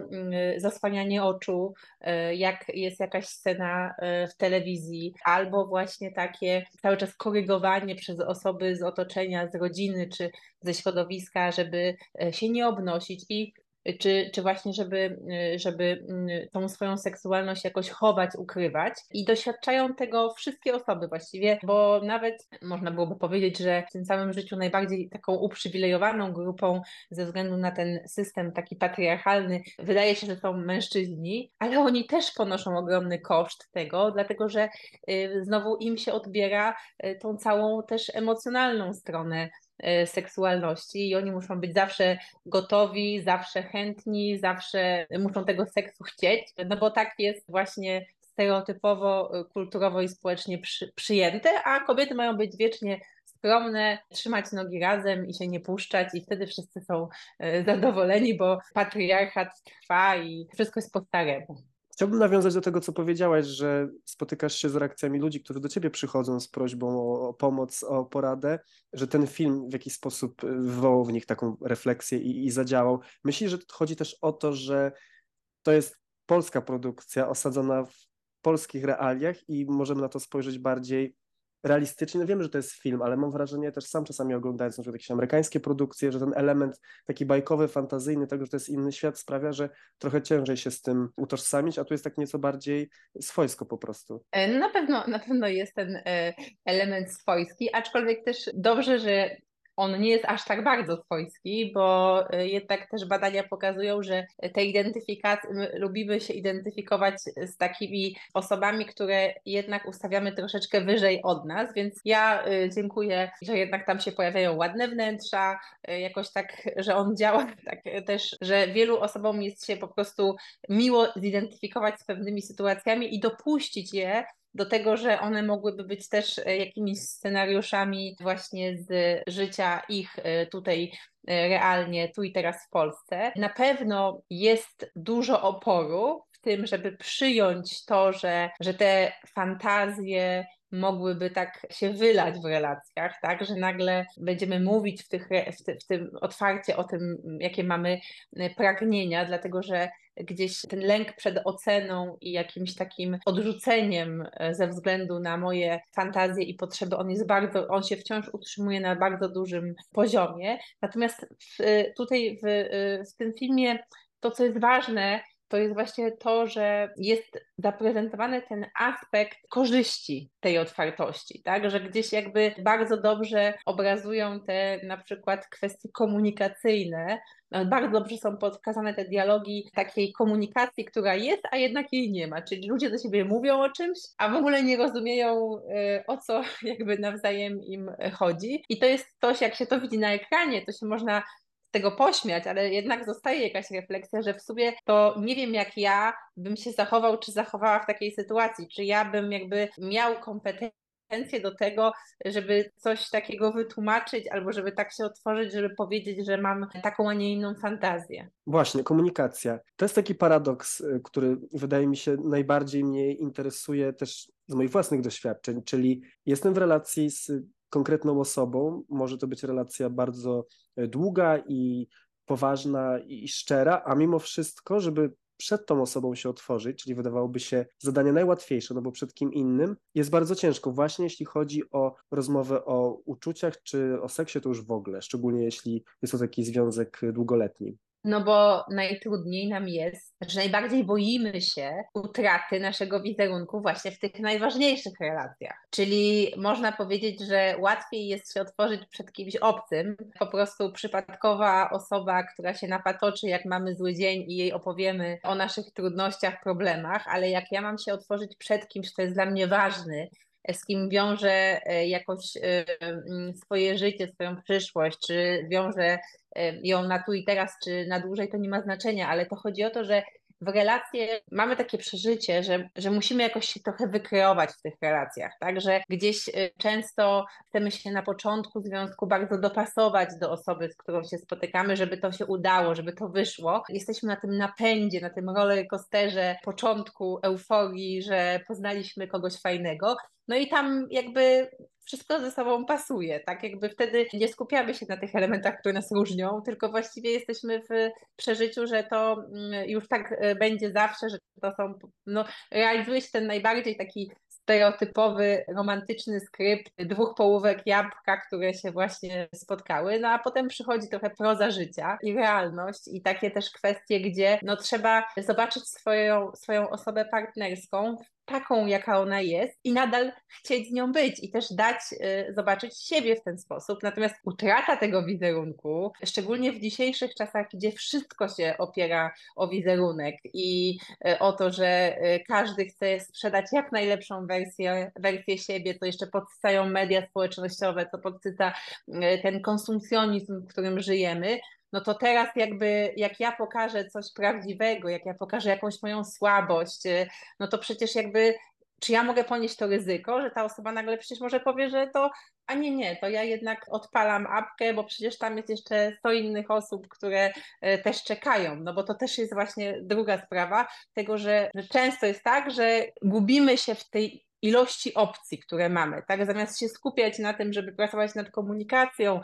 zasłanianie zasłanianie oczu, e, jak jest jakaś scena e, w telewizji, albo właśnie takie cały czas korygowanie przez osoby z otoczenia, z rodziny czy ze środowiska, żeby e, się nie obnosić. I czy, czy właśnie, żeby, żeby mm, tą swoją seksualność jakoś chować, ukrywać. I doświadczają tego wszystkie osoby właściwie, bo nawet można byłoby powiedzieć, że w tym samym życiu najbardziej taką uprzywilejowaną grupą ze względu na ten system taki patriarchalny wydaje się, że są mężczyźni, ale oni też ponoszą ogromny koszt tego, dlatego że y, znowu im się odbiera y, tą całą też emocjonalną stronę seksualności i oni muszą być zawsze gotowi, zawsze chętni, zawsze muszą tego seksu chcieć, no bo tak jest właśnie stereotypowo, e, kulturowo i społecznie przy, przyjęte, a kobiety mają być wiecznie skromne, trzymać nogi razem i się nie puszczać i wtedy wszyscy są e, zadowoleni, bo patriarchat trwa i wszystko jest po staremu. Chciałbym nawiązać do tego, co powiedziałaś, że spotykasz się z reakcjami ludzi, którzy do ciebie przychodzą z prośbą o, o, pomoc, o poradę, że ten film w jakiś sposób wywołał w nich taką refleksję i, i zadziałał. Myślisz, że chodzi też o to, że to jest polska produkcja osadzona w polskich realiach i możemy na to spojrzeć bardziej realistycznie. No wiem, że to jest film, ale mam wrażenie też sam czasami oglądając na przykład jakieś amerykańskie produkcje, że ten element taki bajkowy, fantazyjny tego, że to jest inny świat sprawia, że trochę ciężej się z tym utożsamić, a tu jest tak nieco bardziej swojsko po prostu. E, na pewno, na pewno jest ten e, element swojski, aczkolwiek też dobrze, że on nie jest aż tak bardzo swojski, bo y, jednak też badania pokazują, że te identyfikacje, lubimy się identyfikować z takimi osobami, które jednak ustawiamy troszeczkę wyżej od nas, więc ja y, dziękuję, że jednak tam się pojawiają ładne wnętrza, y, jakoś tak, że on działa tak też, że wielu osobom jest się po prostu miło zidentyfikować z pewnymi sytuacjami i dopuścić je do tego, że one mogłyby być też e, jakimiś scenariuszami właśnie z życia ich e, tutaj e, realnie, tu i teraz w Polsce. Na pewno jest dużo oporu w tym, żeby przyjąć to, że, że te fantazje mogłyby tak się wylać w relacjach, tak, że nagle będziemy mówić w, tych, w, ty, w tym otwarcie o tym, jakie mamy pragnienia, dlatego że gdzieś ten lęk przed oceną i jakimś takim odrzuceniem e, ze względu na moje fantazje i potrzeby, on jest bardzo, on się wciąż utrzymuje na bardzo dużym poziomie. Natomiast w, tutaj w, w tym filmie to, co jest ważne, to jest właśnie to, że jest zaprezentowany ten aspekt korzyści tej otwartości, tak? Że gdzieś jakby bardzo dobrze obrazują te na przykład kwestie komunikacyjne, bardzo dobrze są pokazane te dialogi takiej komunikacji, która jest, a jednak jej nie ma. Czyli ludzie do siebie mówią o czymś, a w ogóle nie rozumieją y, o co jakby nawzajem im chodzi. I to jest coś, jak się to widzi na ekranie, to się można tego pośmiać, ale jednak zostaje jakaś refleksja, że w sumie to nie wiem, jak ja bym się zachował, czy zachowała w takiej sytuacji, czy ja bym jakby miał kompetencje do tego, żeby coś takiego wytłumaczyć, albo żeby tak się otworzyć, żeby powiedzieć, że mam taką, a nie inną fantazję. Właśnie, komunikacja. To jest taki paradoks, y, który wydaje mi się najbardziej mnie interesuje też z moich własnych doświadczeń, czyli jestem w relacji z konkretną osobą. Może to być relacja bardzo e, długa i poważna i szczera, a mimo wszystko, żeby przed tą osobą się otworzyć, czyli wydawałoby się zadanie najłatwiejsze, no bo przed kim innym, jest bardzo ciężko, właśnie jeśli chodzi o rozmowę o uczuciach czy o seksie, to już w ogóle, szczególnie jeśli jest to taki związek długoletni. No bo najtrudniej nam jest, znaczy najbardziej boimy się utraty naszego wizerunku właśnie w tych najważniejszych relacjach. Czyli można powiedzieć, że łatwiej jest się otworzyć przed kimś obcym. Po prostu przypadkowa osoba, która się napatoczy, jak mamy zły dzień i jej opowiemy o naszych trudnościach, problemach, ale jak ja mam się otworzyć przed kimś, kto jest dla mnie ważny, z kim wiąże e, jakoś e, swoje życie, swoją przyszłość, czy wiąże ją na tu i teraz, czy na dłużej, to nie ma znaczenia, ale to chodzi o to, że w relacje mamy takie przeżycie, że, że musimy jakoś się trochę wykreować w tych relacjach, tak? Że gdzieś często chcemy się na początku związku bardzo dopasować do osoby, z którą się spotykamy, żeby to się udało, żeby to wyszło. Jesteśmy na tym napędzie, na tym rollercoasterze początku euforii, że poznaliśmy kogoś fajnego. No i tam jakby wszystko ze sobą pasuje, tak? Jakby wtedy nie skupiamy się na tych elementach, które nas różnią, tylko właściwie jesteśmy w przeżyciu, że to mm, już tak e, będzie zawsze, że to są, no realizuje się ten najbardziej taki stereotypowy, romantyczny skrypt dwóch połówek jabłka, które się właśnie spotkały, no a potem przychodzi trochę proza życia i realność i takie też kwestie, gdzie no trzeba zobaczyć swoją, swoją osobę partnerską taką, jaka ona jest i nadal chcieć z nią być i też dać y, zobaczyć siebie w ten sposób. Natomiast utrata tego wizerunku, szczególnie w dzisiejszych czasach, gdzie wszystko się opiera o wizerunek i y, o to, że y, każdy chce sprzedać jak najlepszą wersję, wersję siebie, to jeszcze podsycają media społecznościowe, to podsyca ten konsumpcjonizm, w którym żyjemy, no to teraz jakby jak ja pokażę coś prawdziwego, jak ja pokażę jakąś moją słabość, y, no to przecież jakby czy ja mogę ponieść to ryzyko, że ta osoba nagle przecież może powie, że to, a nie, nie, to ja jednak odpalam apkę, bo przecież tam jest jeszcze 100 innych osób, które y, też czekają, no bo to też jest właśnie druga sprawa tego, że, że często jest tak, że gubimy się w tej ilości opcji, które mamy, tak, zamiast się skupiać na tym, żeby pracować nad komunikacją,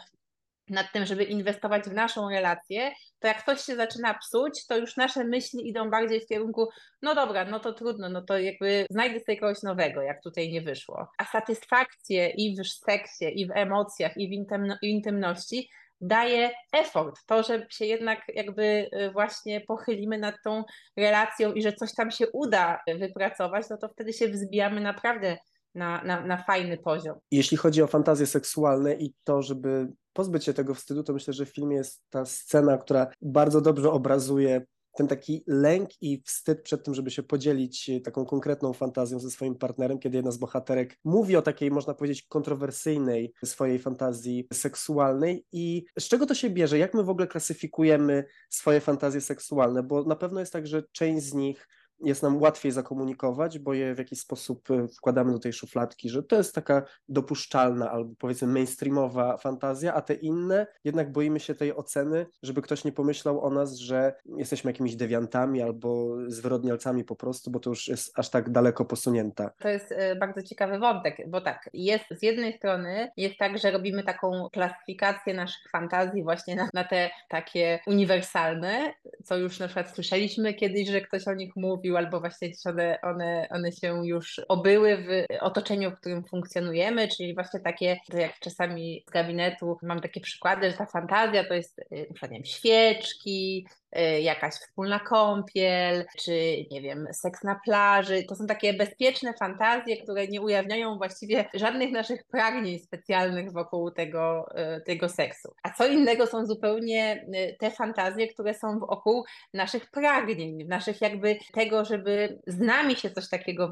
nad tym, żeby inwestować w naszą relację, to jak coś się zaczyna psuć, to już nasze myśli idą bardziej w kierunku, no dobra, no to trudno, no to jakby znajdę sobie kogoś nowego, jak tutaj nie wyszło. A satysfakcję i w seksie, i w emocjach, i w intymności daje effort, to, że się jednak jakby y, właśnie pochylimy nad tą relacją i że coś tam się uda wypracować, no to wtedy się wzbijamy naprawdę na, na, na fajny poziom. Jeśli chodzi o fantazje seksualne i to, żeby pozbyć się tego wstydu, to myślę, że w filmie jest ta scena, która bardzo dobrze obrazuje ten taki lęk i wstyd przed tym, żeby się podzielić taką konkretną fantazją ze swoim partnerem, kiedy jedna z bohaterek mówi o takiej, można powiedzieć, kontrowersyjnej swojej fantazji seksualnej i z czego to się bierze? Jak my w ogóle klasyfikujemy swoje fantazje seksualne? Bo na pewno jest tak, że część z nich jest nam łatwiej zakomunikować, bo je w jakiś sposób e, wkładamy do tej szufladki, że to jest taka dopuszczalna albo powiedzmy mainstreamowa fantazja, a te inne jednak boimy się tej oceny, żeby ktoś nie pomyślał o nas, że jesteśmy jakimiś dewiantami albo zwyrodnialcami po prostu, bo to już jest aż tak daleko posunięta. To jest e, bardzo ciekawy wątek, bo tak, jest z jednej strony jest tak, że robimy taką klasyfikację naszych fantazji właśnie na, na te takie uniwersalne, co już na przykład słyszeliśmy kiedyś, że ktoś o nich mówi, albo właśnie one, one, one się już obyły w otoczeniu, w którym funkcjonujemy, czyli właśnie takie, jak czasami z gabinetu mam takie przykłady, że ta fantazja to jest przykład nie wiem, świeczki, jakaś wspólna kąpiel, czy nie wiem, seks na plaży. To są takie bezpieczne fantazje, które nie ujawniają właściwie żadnych naszych pragnień specjalnych wokół tego, y, tego seksu. A co innego są zupełnie y, te fantazje, które są wokół naszych pragnień, naszych jakby tego, żeby z nami się coś takiego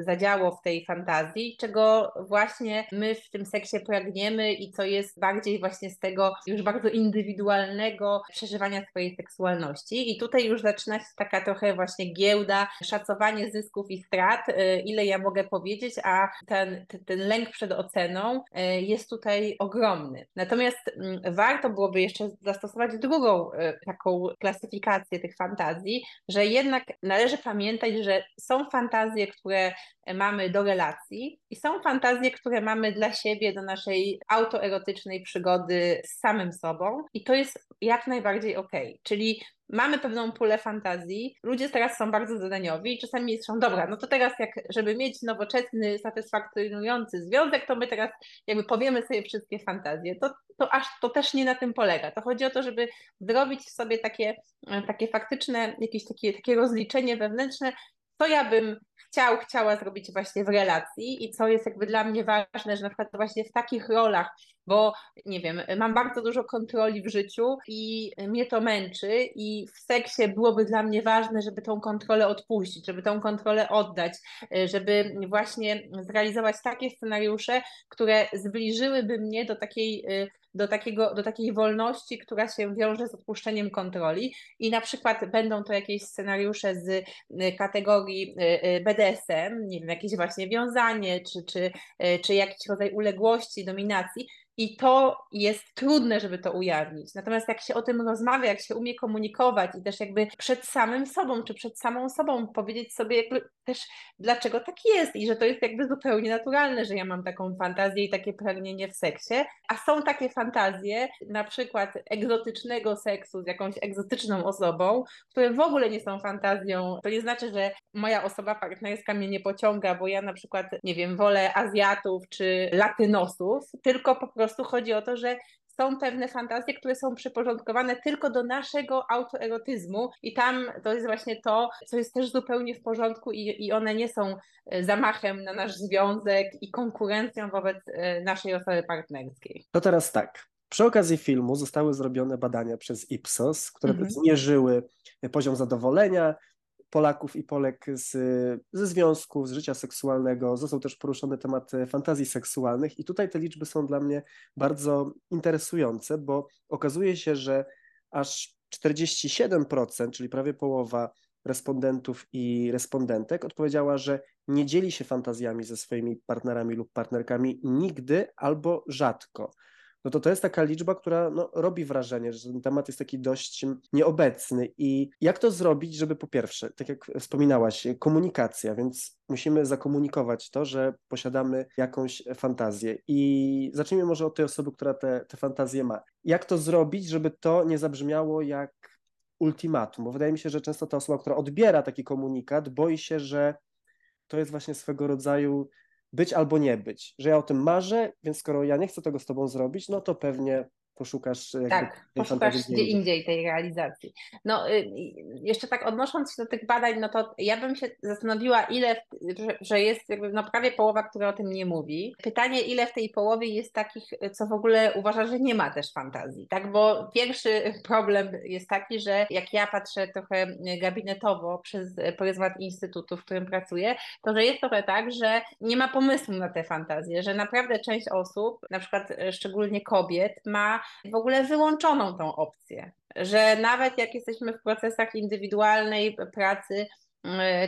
zadziało w tej fantazji, czego właśnie my w tym seksie pragniemy i co jest bardziej właśnie z tego już bardzo indywidualnego przeżywania swojej seksualności i tutaj już zaczyna się taka trochę właśnie giełda, szacowanie zysków i strat, y, ile ja mogę powiedzieć, a ten, ten lęk przed oceną y, jest tutaj ogromny. Natomiast mm, warto byłoby jeszcze zastosować drugą y, taką klasyfikację tych fantazji, że jednak należy pamiętać, że są fantazje, które mamy do relacji i są fantazje, które mamy dla siebie, do naszej autoerotycznej przygody z samym sobą i to jest jak najbardziej. Okay. Czyli mamy pewną pulę fantazji, ludzie teraz są bardzo zadaniowi i czasami są, dobra, no to teraz jak, żeby mieć nowoczesny, satysfakcjonujący związek, to my teraz jakby powiemy sobie wszystkie fantazje. To, to aż to też nie na tym polega. To chodzi o to, żeby zrobić sobie takie, takie faktyczne, jakieś takie, takie rozliczenie wewnętrzne, co ja bym chciał, chciała zrobić właśnie w relacji i co jest jakby dla mnie ważne, że na przykład właśnie w takich rolach, bo nie wiem, mam bardzo dużo kontroli w życiu i mnie to męczy i w seksie byłoby dla mnie ważne, żeby tą kontrolę odpuścić, żeby tą kontrolę oddać, żeby właśnie zrealizować takie scenariusze, które zbliżyłyby mnie do takiej do, takiego, do takiej wolności, która się wiąże z odpuszczeniem kontroli. I na przykład będą to jakieś scenariusze z kategorii y, y, BDSM, nie wiem, jakieś właśnie wiązanie, czy, czy, czy jakiś rodzaj uległości, dominacji. I to jest trudne, żeby to ujawnić. Natomiast jak się o tym rozmawia, jak się umie komunikować i też jakby przed samym sobą, czy przed samą sobą powiedzieć sobie jakby też dlaczego tak jest i że to jest jakby zupełnie naturalne, że ja mam taką fantazję i takie pragnienie w seksie, a są takie fantazje, na przykład egzotycznego seksu z jakąś egzotyczną osobą, które w ogóle nie są fantazją. To nie znaczy, że moja osoba partnerska mnie nie pociąga, bo ja na przykład, nie wiem, wolę Azjatów czy Latynosów, tylko po prostu prostu chodzi o to, że są pewne fantazje, które są przyporządkowane tylko do naszego autoerotyzmu i tam to jest właśnie to, co jest też zupełnie w porządku i, i one nie są e, zamachem na nasz związek i konkurencją wobec e, naszej osoby partnerskiej. To teraz tak. Przy okazji filmu zostały zrobione badania przez Ipsos, które mhm. zmierzyły poziom zadowolenia, Polaków i Polek z, ze związków, z życia seksualnego. Został też poruszony temat fantazji seksualnych i tutaj te liczby są dla mnie bardzo interesujące, bo okazuje się, że aż 47%, czyli prawie połowa respondentów i respondentek odpowiedziała, że nie dzieli się fantazjami ze swoimi partnerami lub partnerkami nigdy albo rzadko no to to jest taka liczba, która no, robi wrażenie, że ten temat jest taki dość nieobecny. I jak to zrobić, żeby po pierwsze, tak jak wspominałaś, komunikacja, więc musimy zakomunikować to, że posiadamy jakąś fantazję. I zacznijmy może od tej osoby, która te, te fantazje ma. Jak to zrobić, żeby to nie zabrzmiało jak ultimatum? Bo wydaje mi się, że często ta osoba, która odbiera taki komunikat, boi się, że to jest właśnie swego rodzaju być albo nie być, że ja o tym marzę, więc skoro ja nie chcę tego z tobą zrobić, no to pewnie poszukasz tak, poszukasz gdzie indziej tej realizacji. No y, jeszcze tak odnosząc się do tych badań, no to ja bym się zastanowiła, ile, że jest jakby no prawie połowa, która o tym nie mówi. Pytanie, ile w tej połowie jest takich, co w ogóle uważa, że nie ma też fantazji, tak? Bo pierwszy problem jest taki, że jak ja patrzę trochę gabinetowo przez pryzmat instytutu, w którym pracuję, to że jest trochę tak, że nie ma pomysłu na te fantazje, że naprawdę część osób, na przykład szczególnie kobiet, ma w ogóle wyłączoną tą opcję, że nawet jak jesteśmy w procesach indywidualnej pracy,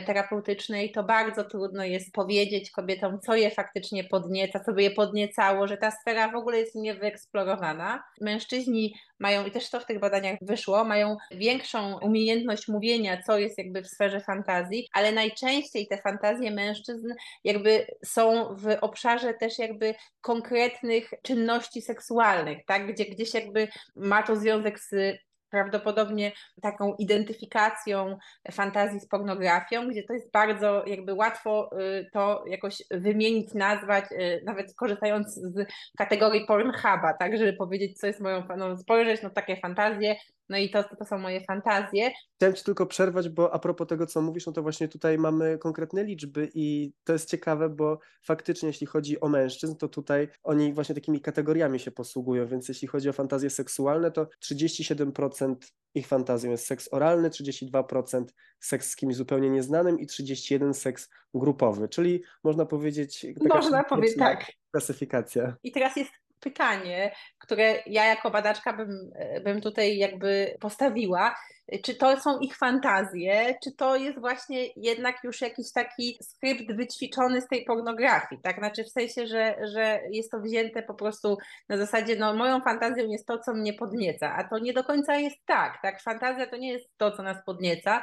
terapeutycznej, to bardzo trudno jest powiedzieć kobietom, co je faktycznie podnieca, co by je podniecało, że ta sfera w ogóle jest niewyeksplorowana. Mężczyźni mają, i też to w tych badaniach wyszło, mają większą umiejętność mówienia, co jest jakby w sferze fantazji, ale najczęściej te fantazje mężczyzn jakby są w obszarze też jakby konkretnych czynności seksualnych, tak, gdzie gdzieś jakby ma to związek z prawdopodobnie taką identyfikacją fantazji z pornografią, gdzie to jest bardzo jakby łatwo y, to jakoś wymienić, nazwać, y, nawet korzystając z kategorii Pornhuba, tak, żeby powiedzieć, co jest moją, no spojrzeć no takie fantazje, no i to, to są moje fantazje. Chciałem Ci tylko przerwać, bo a propos tego, co mówisz, no to właśnie tutaj mamy konkretne liczby i to jest ciekawe, bo faktycznie jeśli chodzi o mężczyzn, to tutaj oni właśnie takimi kategoriami się posługują, więc jeśli chodzi o fantazje seksualne, to 37% ich fantazją jest seks oralny, 32% seks z kimś zupełnie nieznanym i 31% seks grupowy, czyli można powiedzieć... Można powiedzieć tak. Klasyfikacja. I teraz jest pytanie, które ja jako badaczka bym, bym tutaj jakby postawiła. Czy to są ich fantazje, czy to jest właśnie jednak już jakiś taki skrypt wyćwiczony z tej pornografii, tak? Znaczy w sensie, że, że jest to wzięte po prostu na zasadzie, no moją fantazją jest to, co mnie podnieca, a to nie do końca jest tak, tak? Fantazja to nie jest to, co nas podnieca,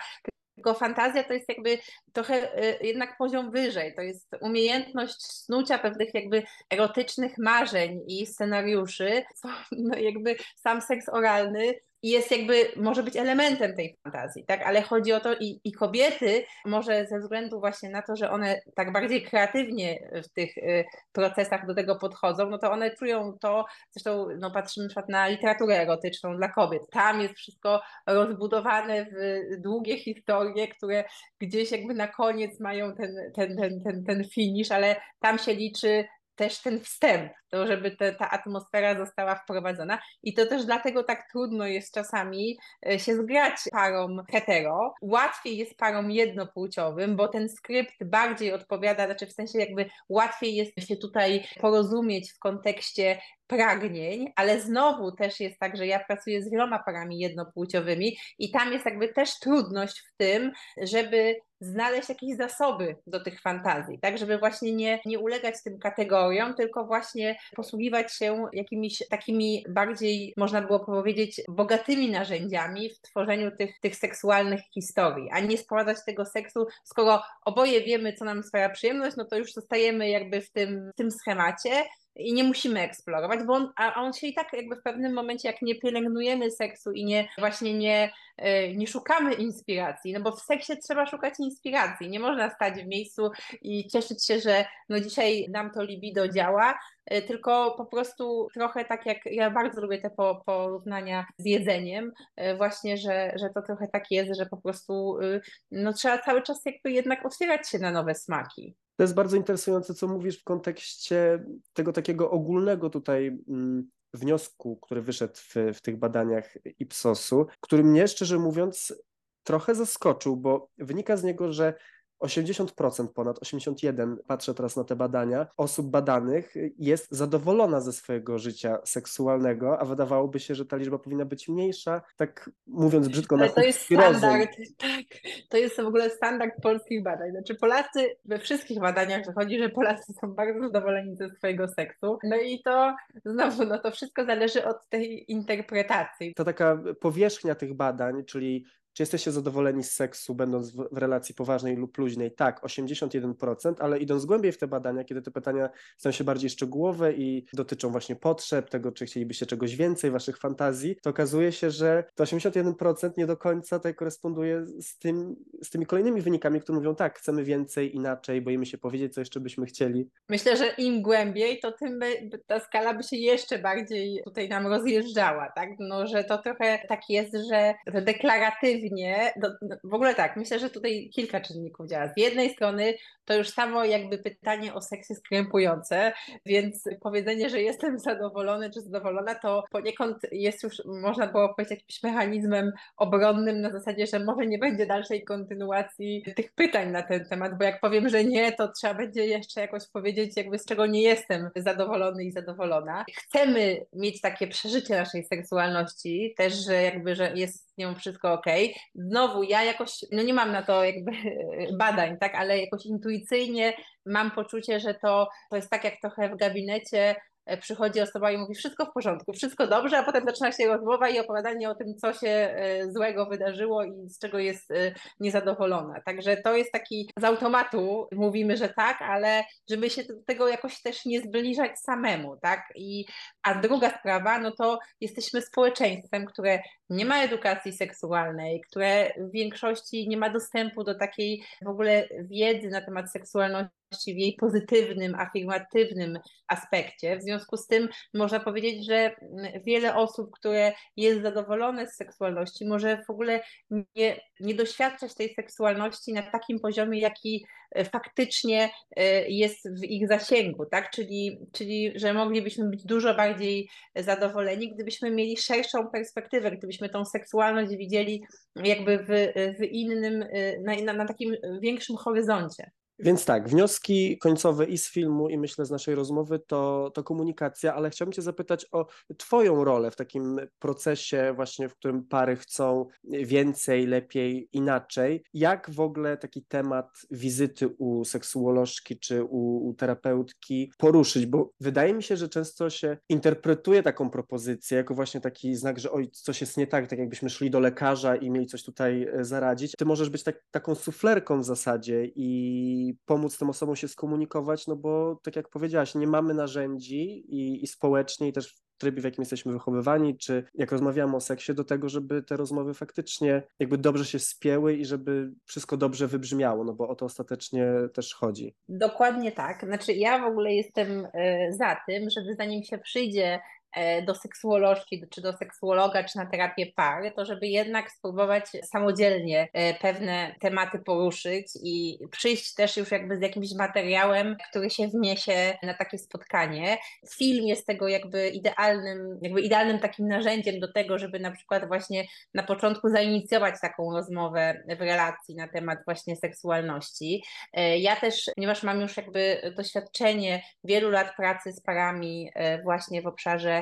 tylko fantazja to jest jakby trochę y, jednak poziom wyżej. To jest umiejętność snucia pewnych jakby erotycznych marzeń i scenariuszy, no jakby sam seks oralny jest jakby, może być elementem tej fantazji, tak? Ale chodzi o to i, i kobiety, może ze względu właśnie na to, że one tak bardziej kreatywnie w tych y, procesach do tego podchodzą, no to one czują to, zresztą no patrzymy na na literaturę erotyczną dla kobiet. Tam jest wszystko rozbudowane w długie historie, które gdzieś jakby na koniec mają ten, ten, ten, ten, ten finish, ale tam się liczy też ten wstęp, to żeby te, ta atmosfera została wprowadzona. I to też dlatego tak trudno jest czasami e, się zgrać parom hetero. Łatwiej jest parom jednopłciowym, bo ten skrypt bardziej odpowiada, znaczy w sensie jakby łatwiej jest się tutaj porozumieć w kontekście pragnień, ale znowu też jest tak, że ja pracuję z wieloma parami jednopłciowymi i tam jest jakby też trudność w tym, żeby znaleźć jakieś zasoby do tych fantazji, tak, żeby właśnie nie, nie ulegać tym kategoriom, tylko właśnie posługiwać się jakimiś takimi bardziej, można było powiedzieć, bogatymi narzędziami w tworzeniu tych, tych seksualnych historii, a nie sprowadzać tego seksu, skoro oboje wiemy, co nam sprawia przyjemność, no to już zostajemy jakby w tym, w tym schemacie, i nie musimy eksplorować, bo on, a on się i tak jakby w pewnym momencie, jak nie pielęgnujemy seksu i nie właśnie nie, e, nie szukamy inspiracji, no bo w seksie trzeba szukać inspiracji, nie można stać w miejscu i cieszyć się, że no dzisiaj nam to libido działa, e, tylko po prostu trochę tak jak ja bardzo lubię te porównania z jedzeniem, e, właśnie, że, że to trochę tak jest, że po prostu no, trzeba cały czas jakby jednak otwierać się na nowe smaki. To jest bardzo interesujące, co mówisz w kontekście tego takiego ogólnego tutaj mm, wniosku, który wyszedł w, w tych badaniach Ipsosu, który mnie szczerze mówiąc trochę zaskoczył, bo wynika z niego, że 80% ponad, 81, patrzę teraz na te badania, osób badanych jest zadowolona ze swojego życia seksualnego, a wydawałoby się, że ta liczba powinna być mniejsza, tak mówiąc brzydko Ale na to jest standard, tak, to jest w ogóle standard polskich badań. Znaczy Polacy, we wszystkich badaniach wychodzi, że Polacy są bardzo zadowoleni ze swojego seksu, no i to znowu, no to wszystko zależy od tej interpretacji. To taka powierzchnia tych badań, czyli czy jesteście zadowoleni z seksu, będąc w, w relacji poważnej lub luźnej? Tak, 81%, ale idąc głębiej w te badania, kiedy te pytania stają się bardziej szczegółowe i dotyczą właśnie potrzeb, tego, czy chcielibyście czegoś więcej, waszych fantazji, to okazuje się, że to 81% nie do końca tutaj koresponduje z, tym, z tymi kolejnymi wynikami, które mówią tak, chcemy więcej, inaczej, boimy się powiedzieć, co jeszcze byśmy chcieli. Myślę, że im głębiej, to tym by, ta skala by się jeszcze bardziej tutaj nam rozjeżdżała, tak? No, że to trochę tak jest, że, że deklaratywnie, do, w ogóle tak, myślę, że tutaj kilka czynników działa. Z jednej strony to już samo jakby pytanie o seks jest krępujące, więc powiedzenie, że jestem zadowolony czy zadowolona, to poniekąd jest już, można było powiedzieć, jakimś mechanizmem obronnym na zasadzie, że może nie będzie dalszej kontynuacji tych pytań na ten temat, bo jak powiem, że nie, to trzeba będzie jeszcze jakoś powiedzieć, jakby z czego nie jestem zadowolony i zadowolona. Chcemy mieć takie przeżycie naszej seksualności, też, że jakby, że jest z nią wszystko ok. Znowu, ja jakoś, no nie mam na to jakby badań, tak, ale jakoś intuicyjnie mam poczucie, że to, to jest tak jak trochę w gabinecie przychodzi osoba i mówi wszystko w porządku, wszystko dobrze, a potem zaczyna się rozmowa i opowiadanie o tym, co się e, złego wydarzyło i z czego jest e, niezadowolona. Także to jest taki z automatu mówimy, że tak, ale żeby się do tego jakoś też nie zbliżać samemu, tak? I, a druga sprawa, no to jesteśmy społeczeństwem, które nie ma edukacji seksualnej, które w większości nie ma dostępu do takiej w ogóle wiedzy na temat seksualności w jej pozytywnym, afirmatywnym aspekcie. W związku z tym można powiedzieć, że wiele osób, które jest zadowolone z seksualności, może w ogóle nie, nie doświadczać tej seksualności na takim poziomie, jaki faktycznie e, jest w ich zasięgu, tak? Czyli, czyli że moglibyśmy być dużo bardziej zadowoleni, gdybyśmy mieli szerszą perspektywę, gdybyśmy tą seksualność widzieli jakby w, w innym, e, na, na, na takim większym horyzoncie. Więc tak, wnioski końcowe i z filmu, i myślę z naszej rozmowy to, to komunikacja, ale chciałbym Cię zapytać o Twoją rolę w takim procesie, właśnie w którym pary chcą więcej, lepiej, inaczej. Jak w ogóle taki temat wizyty u seksuolożki czy u, u terapeutki poruszyć? Bo wydaje mi się, że często się interpretuje taką propozycję jako właśnie taki znak, że oj, coś jest nie tak, tak jakbyśmy szli do lekarza i mieli coś tutaj e, zaradzić. Ty możesz być tak, taką suflerką w zasadzie i pomóc tym osobom się skomunikować, no bo tak jak powiedziałaś, nie mamy narzędzi i, i społecznie, i też w trybie, w jakim jesteśmy wychowywani, czy jak rozmawiamy o seksie, do tego, żeby te rozmowy faktycznie jakby dobrze się spięły i żeby wszystko dobrze wybrzmiało, no bo o to ostatecznie też chodzi. Dokładnie tak. Znaczy ja w ogóle jestem e, za tym, żeby zanim się przyjdzie do seksuolożki, czy do seksuologa, czy na terapię pary, to żeby jednak spróbować samodzielnie e, pewne tematy poruszyć i przyjść też już jakby z jakimś materiałem, który się wniesie na takie spotkanie. Film jest tego jakby idealnym, jakby idealnym takim narzędziem do tego, żeby na przykład właśnie na początku zainicjować taką rozmowę w relacji na temat właśnie seksualności. E, ja też, ponieważ mam już jakby doświadczenie wielu lat pracy z parami właśnie w obszarze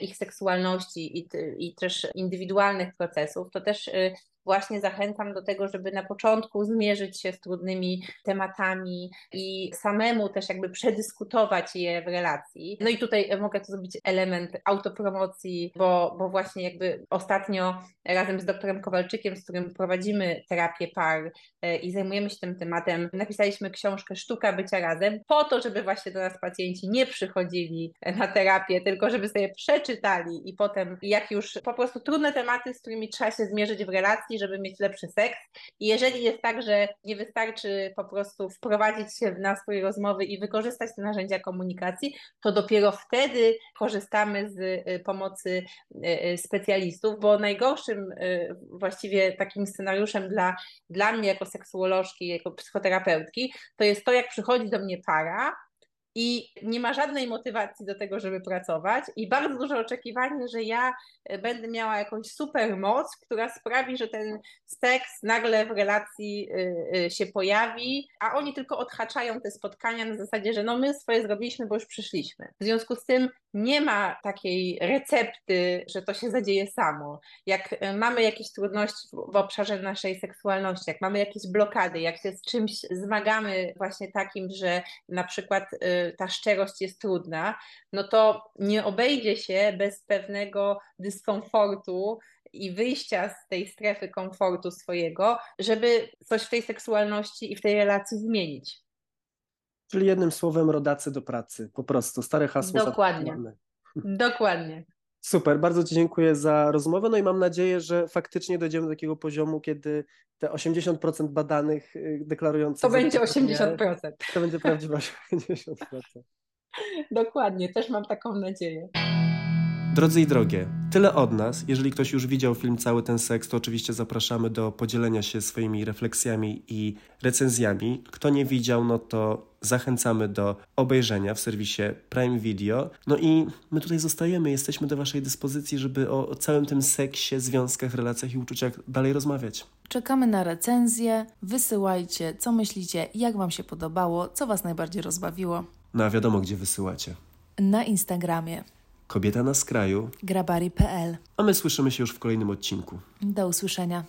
ich seksualności i, i też indywidualnych procesów, to też e, właśnie zachęcam do tego, żeby na początku zmierzyć się z trudnymi tematami i samemu też jakby przedyskutować je w relacji. No i tutaj mogę to zrobić element autopromocji, bo, bo właśnie jakby ostatnio razem z doktorem Kowalczykiem, z którym prowadzimy terapię par e, i zajmujemy się tym tematem, napisaliśmy książkę Sztuka bycia razem po to, żeby właśnie do nas pacjenci nie przychodzili na terapię, tylko żeby sobie przeczytali i potem jak już po prostu trudne tematy, z którymi trzeba się zmierzyć w relacji, żeby mieć lepszy seks. I jeżeli jest tak, że nie wystarczy po prostu wprowadzić się w nastrój rozmowy i wykorzystać te narzędzia komunikacji, to dopiero wtedy korzystamy z y, pomocy y, y, specjalistów, bo najgorszym właściwie takim scenariuszem dla, dla mnie jako seksuolożki, jako psychoterapeutki, to jest to, jak przychodzi do mnie para, i nie ma żadnej motywacji do tego, żeby pracować, i bardzo duże oczekiwanie, że ja e, będę miała jakąś super moc, która sprawi, że ten seks nagle w relacji e, e, się pojawi, a oni tylko odhaczają te spotkania na zasadzie, że no my swoje zrobiliśmy, bo już przyszliśmy. W związku z tym nie ma takiej recepty, że to się zadzieje samo. Jak mamy jakieś trudności w obszarze naszej seksualności, jak mamy jakieś blokady, jak się z czymś zmagamy właśnie takim, że na przykład ta szczerość jest trudna, no to nie obejdzie się bez pewnego dyskomfortu i wyjścia z tej strefy komfortu swojego, żeby coś w tej seksualności i w tej relacji zmienić. Czyli jednym słowem rodacy do pracy, po prostu, stare hasło. Dokładnie. Dokładnie. Super, bardzo Ci dziękuję za rozmowę. No i mam nadzieję, że faktycznie dojdziemy do takiego poziomu, kiedy te 80% badanych y, deklarujących. To będzie 80%. To będzie prawdziwe 80%. Dokładnie, też mam taką nadzieję. Drodzy i drogie, tyle od nas. Jeżeli ktoś już widział film Cały ten seks, to oczywiście zapraszamy do podzielenia się swoimi refleksjami i recenzjami. Kto nie widział, no to zachęcamy do obejrzenia w serwisie Prime Video. No i my tutaj zostajemy, jesteśmy do Waszej dyspozycji, żeby o, o całym tym seksie, związkach, relacjach i uczuciach dalej rozmawiać. Czekamy na recenzję. Wysyłajcie, co myślicie, jak Wam się podobało, co Was najbardziej rozbawiło. No a wiadomo, gdzie wysyłacie. Na Instagramie. Kobieta na skraju. Grabari.pl. A my słyszymy się już w kolejnym odcinku. Do usłyszenia.